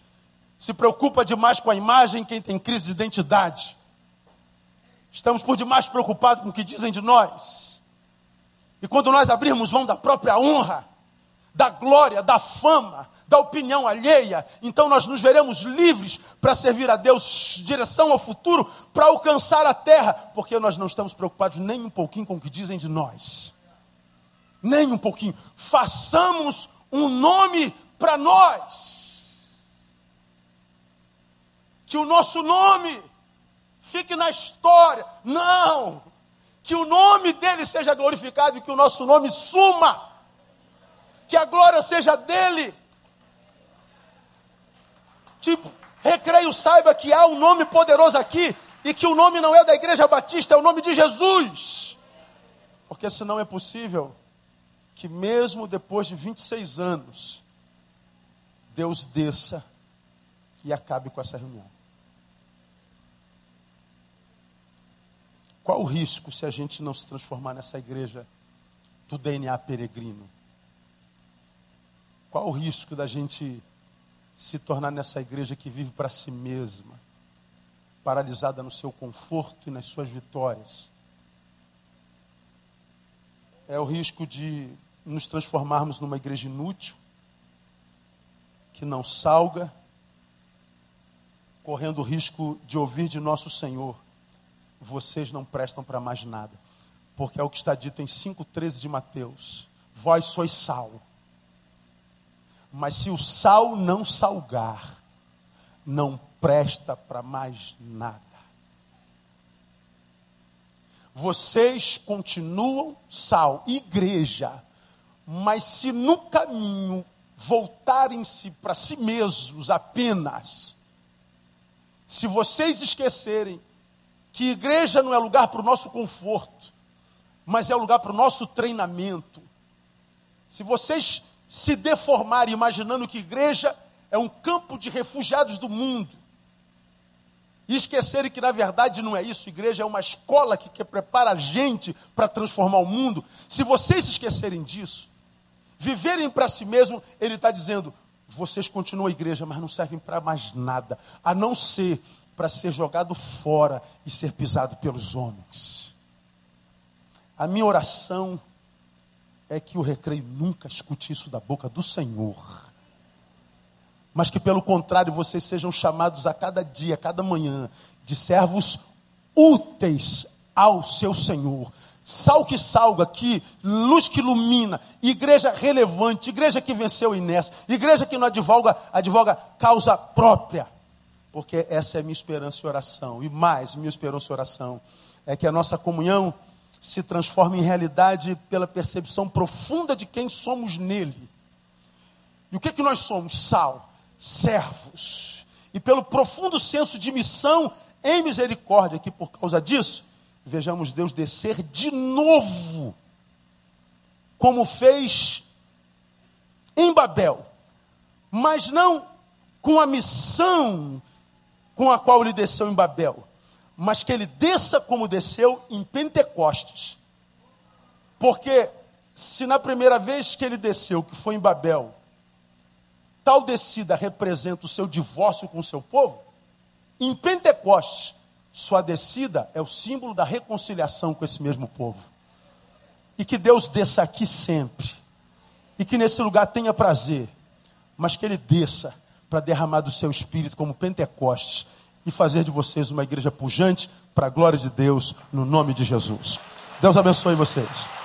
Se preocupa demais com a imagem quem tem crise de identidade. Estamos por demais preocupados com o que dizem de nós. E quando nós abrirmos mão da própria honra, da glória, da fama, da opinião alheia, então nós nos veremos livres para servir a Deus, direção ao futuro, para alcançar a terra, porque nós não estamos preocupados nem um pouquinho com o que dizem de nós. Nem um pouquinho. Façamos um nome para nós. Que o nosso nome fique na história. Não! Que o nome dele seja glorificado e que o nosso nome suma. Que a glória seja dele. Que Recreio saiba que há um nome poderoso aqui e que o nome não é da Igreja Batista, é o nome de Jesus. Porque senão é possível que mesmo depois de 26 anos, Deus desça e acabe com essa reunião. Qual o risco se a gente não se transformar nessa igreja do DNA peregrino? Qual o risco da gente se tornar nessa igreja que vive para si mesma, paralisada no seu conforto e nas suas vitórias? É o risco de nos transformarmos numa igreja inútil, que não salga, correndo o risco de ouvir de nosso Senhor vocês não prestam para mais nada. Porque é o que está dito em 5,13 de Mateus: Vós sois sal. Mas se o sal não salgar, não presta para mais nada. Vocês continuam sal, igreja, mas se no caminho voltarem-se para si mesmos apenas, se vocês esquecerem que igreja não é lugar para o nosso conforto, mas é lugar para o nosso treinamento. Se vocês se deformarem imaginando que igreja é um campo de refugiados do mundo, e esquecerem que na verdade não é isso, igreja é uma escola que, que prepara a gente para transformar o mundo. Se vocês esquecerem disso, viverem para si mesmo, ele está dizendo: vocês continuam a igreja, mas não servem para mais nada, a não ser para ser jogado fora e ser pisado pelos homens. A minha oração é que o recreio nunca escute isso da boca do Senhor. Mas que pelo contrário vocês sejam chamados a cada dia, a cada manhã, de servos úteis ao seu Senhor. Sal que salga aqui, luz que ilumina, igreja relevante, igreja que venceu inércia, igreja que não advoga, advoga causa própria porque essa é a minha esperança e oração. E mais, minha esperança e oração é que a nossa comunhão se transforme em realidade pela percepção profunda de quem somos nele. E o que, é que nós somos? Sal, servos. E pelo profundo senso de missão em misericórdia, que por causa disso, vejamos Deus descer de novo, como fez em Babel, mas não com a missão com a qual ele desceu em Babel, mas que ele desça como desceu em Pentecostes. Porque se na primeira vez que ele desceu, que foi em Babel, tal descida representa o seu divórcio com o seu povo, em Pentecostes, sua descida é o símbolo da reconciliação com esse mesmo povo. E que Deus desça aqui sempre. E que nesse lugar tenha prazer, mas que ele desça para derramar do seu espírito como Pentecostes e fazer de vocês uma igreja pujante para a glória de Deus, no nome de Jesus. Deus abençoe vocês.